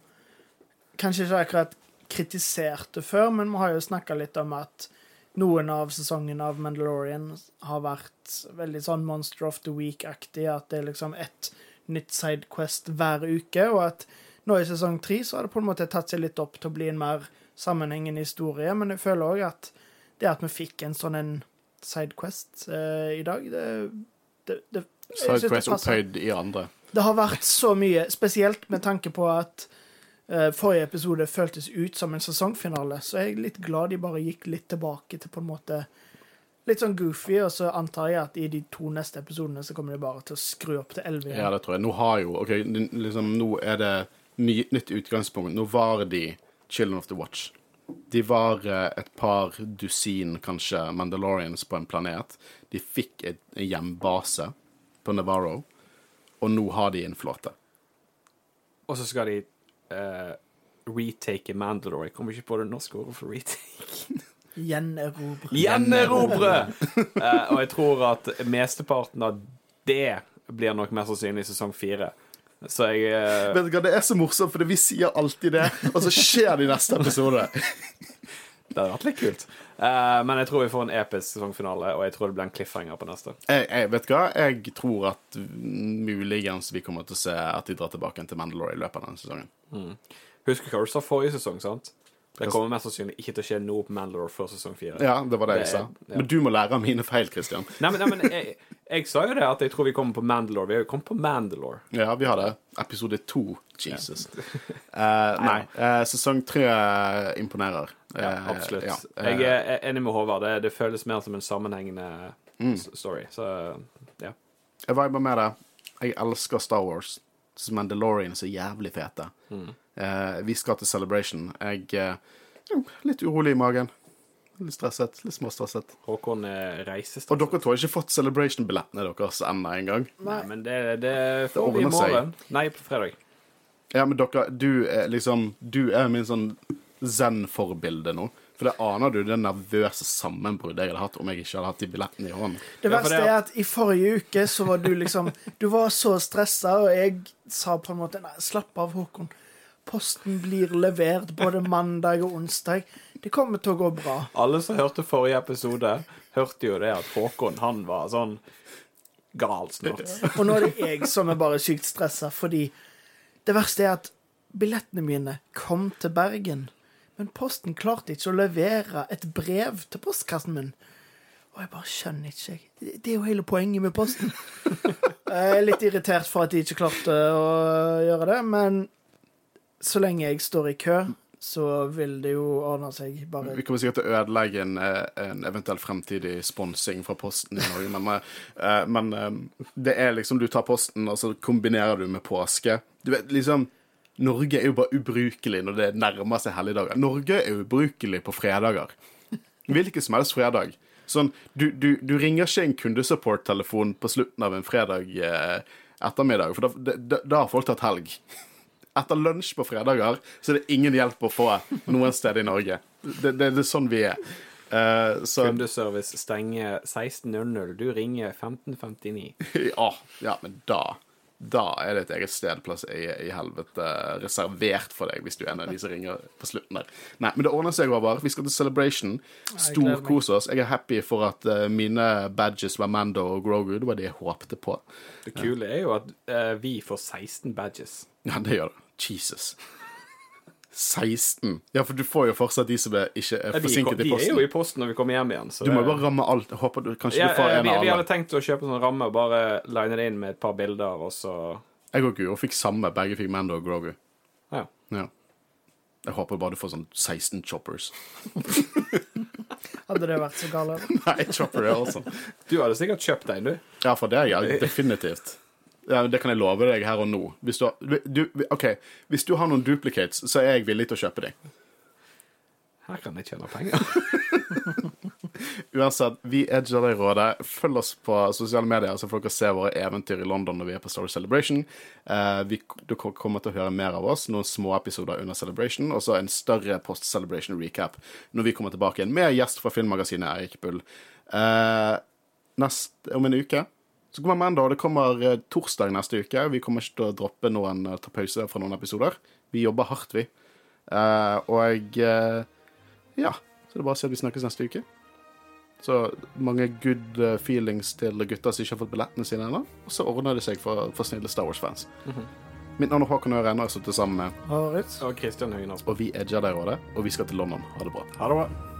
kanskje ikke akkurat kritisert det før, men vi har jo snakka litt om at noen av sesongene av Mandalorian har vært veldig sånn Monster of the Week-aktig, at det er liksom ett nytt sidequest hver uke, og at nå i sesong tre så har det på en måte tatt seg litt opp til å bli en mer sammenhengende historie, men jeg føler òg at det at vi fikk en sånn en sidequest eh, i dag, det, det, det Sidequest opphøyd i andre. Det har vært så mye, spesielt med tanke på at eh, forrige episode føltes ut som en sesongfinale, så jeg er litt glad de bare gikk litt tilbake til på en måte litt sånn goofy, og så antar jeg at i de to neste episodene så kommer de bare til å skru opp til 11 Ja, det tror jeg. Nå har jo OK, liksom, nå er det ny, nytt utgangspunkt. Nå var de Children of the Watch. De var eh, et par dusin, kanskje, Mandalorians på en planet. De fikk et, en hjembase på Navarro, og nå har de en flåte. Og så skal de uh, retake Mandalore. Jeg kommer ikke på det norske ordet for retake. [LAUGHS] Gjenerobre. Gjenerobre! uh, og jeg tror at mesteparten av det blir nok mest sannsynlig i sesong fire. Så jeg uh... Vet du hva, Det er så morsomt, for vi sier alltid det, og så skjer det i neste episode. [LAUGHS] Det hadde vært litt kult. Uh, men jeg tror vi får en episk sesongfinale, og jeg tror det blir en cliffhanger på neste. Jeg, jeg, vet hva, jeg tror at muligens vi kommer til å se at de drar tilbake til Mandalore i løpet av denne sesongen. Husker hva du sa forrige sesong, sant? Det kommer mest sannsynlig ikke til å skje noe på Mandalore før sesong fire. Ja, det var det jeg Det sa. er- ja. Men du må lære av mine feil, Christian. Nei, men, nei, men jeg, jeg sa jo det, at jeg tror vi kommer på Mandalore. Vi har jo kommet på Mandalore. Ja, vi har det. Episode to. Jesus. uh, [LAUGHS] nei, uh, sesong tre imponerer. Ja, Eh, absolutt. ja, eh, Jeg er enig med Håvard. Det, det føles mer som en sammenhengende mm. story. Så ja. Jeg viber med det. Jeg elsker Star Wars. Synes Mandalorian er så jævlig fete. Eh, vi skal til Celebration. Jeg eh, litt urolig i magen. Litt stresset. Litt småstresset. Håkon er Og dere to har ikke fått Celebration-billettene deres ennå engang. Nei, men det, det får vi i seg. morgen. Nei, på fredag. Ja, men dere, du er liksom Du er min sånn zen-forbilde nå. For det aner du det nervøse sammenbruddet jeg hadde hatt om jeg ikke hadde hatt de billettene i hånden. Det Ja, verste det er at- at i forrige uke så var du liksom Du var så stressa, og jeg sa på en måte Nei, slapp av, Håkon. Posten blir levert både mandag og onsdag. Det kommer til å gå bra. Alle som hørte forrige episode, hørte jo det at Håkon, han var sånn gal snart. Og nå er det jeg som er bare sykt stressa, fordi det verste er at billettene mine kom til Bergen, men Posten klarte ikke å levere et brev til postkassen min. Og jeg bare skjønner ikke. Det er jo hele poenget med Posten. [LAUGHS] Jeg er litt irritert for at de ikke klarte å gjøre det, men så lenge jeg står i kø, så vil det jo ordne seg. Bare Vi kommer sikkert til å ødelegge en, eh, en eventuell fremtidig sponsing fra Posten i Norge, men, eh, men eh, det er liksom Du tar Posten, og så kombinerer du med påske. Du vet, liksom Norge er jo bare ubrukelig når det nærmer seg helligdager. Norge er ubrukelig på fredager. Hvilken som helst fredag. Sånn, du, du, du ringer ikke en kundesupport-telefon på slutten av en fredag eh, ettermiddag, for da, da, da har folk tatt helg. Etter lunsj på fredager så er det ingen hjelp å få noen sted i Norge. Det, det, det er sånn vi er. Uh, så Kundeservice stenger 16.00. Du ringer 15.59. [LAUGHS] ja, ja, men da da er det et eget stedplass i, i helvete reservert for deg, hvis du er en av de som ringer på slutten der. Nei, men det ordner seg, Håvard. Vi skal til Celebration. Storkose oss. Jeg er happy for at uh, mine badges var Mando og Grogu. Det var det jeg håpte på. Det kule er jo at uh, vi får 16 badges. Ja, det gjør det. Jesus. 16. Ja, for du får jo fortsatt de som er ikke er Ja, i posten. de er jo i posten når vi kommer hjem igjen. Så Du må jo bare ramme alt. Jeg håper du kanskje ja, du får en vi, av vi hadde tenkt å kjøpe sånn ramme og bare line det inn med et par bilder, og så Jeg og Guro fikk samme. Begge fikk Mando og Grogu. Ja. Ja. Jeg håper bare du får sånn 16 choppers. [LAUGHS] hadde det vært så galt. Nei, chopper er også. Du hadde sikkert kjøpt en, du. Ja, for det er jeg Definitivt. Ja, det kan jeg love deg her og nå. Hvis du, du, OK, hvis du har noen duplicates, så er jeg villig til å kjøpe dem. Her kan jeg tjene penger. [LAUGHS] Uansett, vi er Jedi-rådet. Følg oss på sosiale medier, så får dere se våre eventyr i London når vi er på Star Wars Celebration. Eh, vi, du kommer til å høre mer av oss, noen små episoder under Celebration, og så en større post-celebration recap når vi kommer tilbake igjen med gjest fra filmmagasinet Eirik Bull. Eh, nest, om en uke så kommer mandag, og det kommer eh, torsdag neste uke. Vi kommer ikke til å droppe noen, eh, ta pause fra noen episoder. Vi jobber hardt, vi. Uh, og uh, ja, så det er bare å si at vi snakkes neste uke. Så mange good feelings til gutter som ikke har fått billettene sine ennå. Og så ordner det seg for, for snille Star Wars-fans. Mitt navn er Håkon Øren, og jeg har sittet sammen med Håret. Og Christian Høyen Og vi er Jedi-rådet, og vi skal til London. Ha det bra. Ha det bra.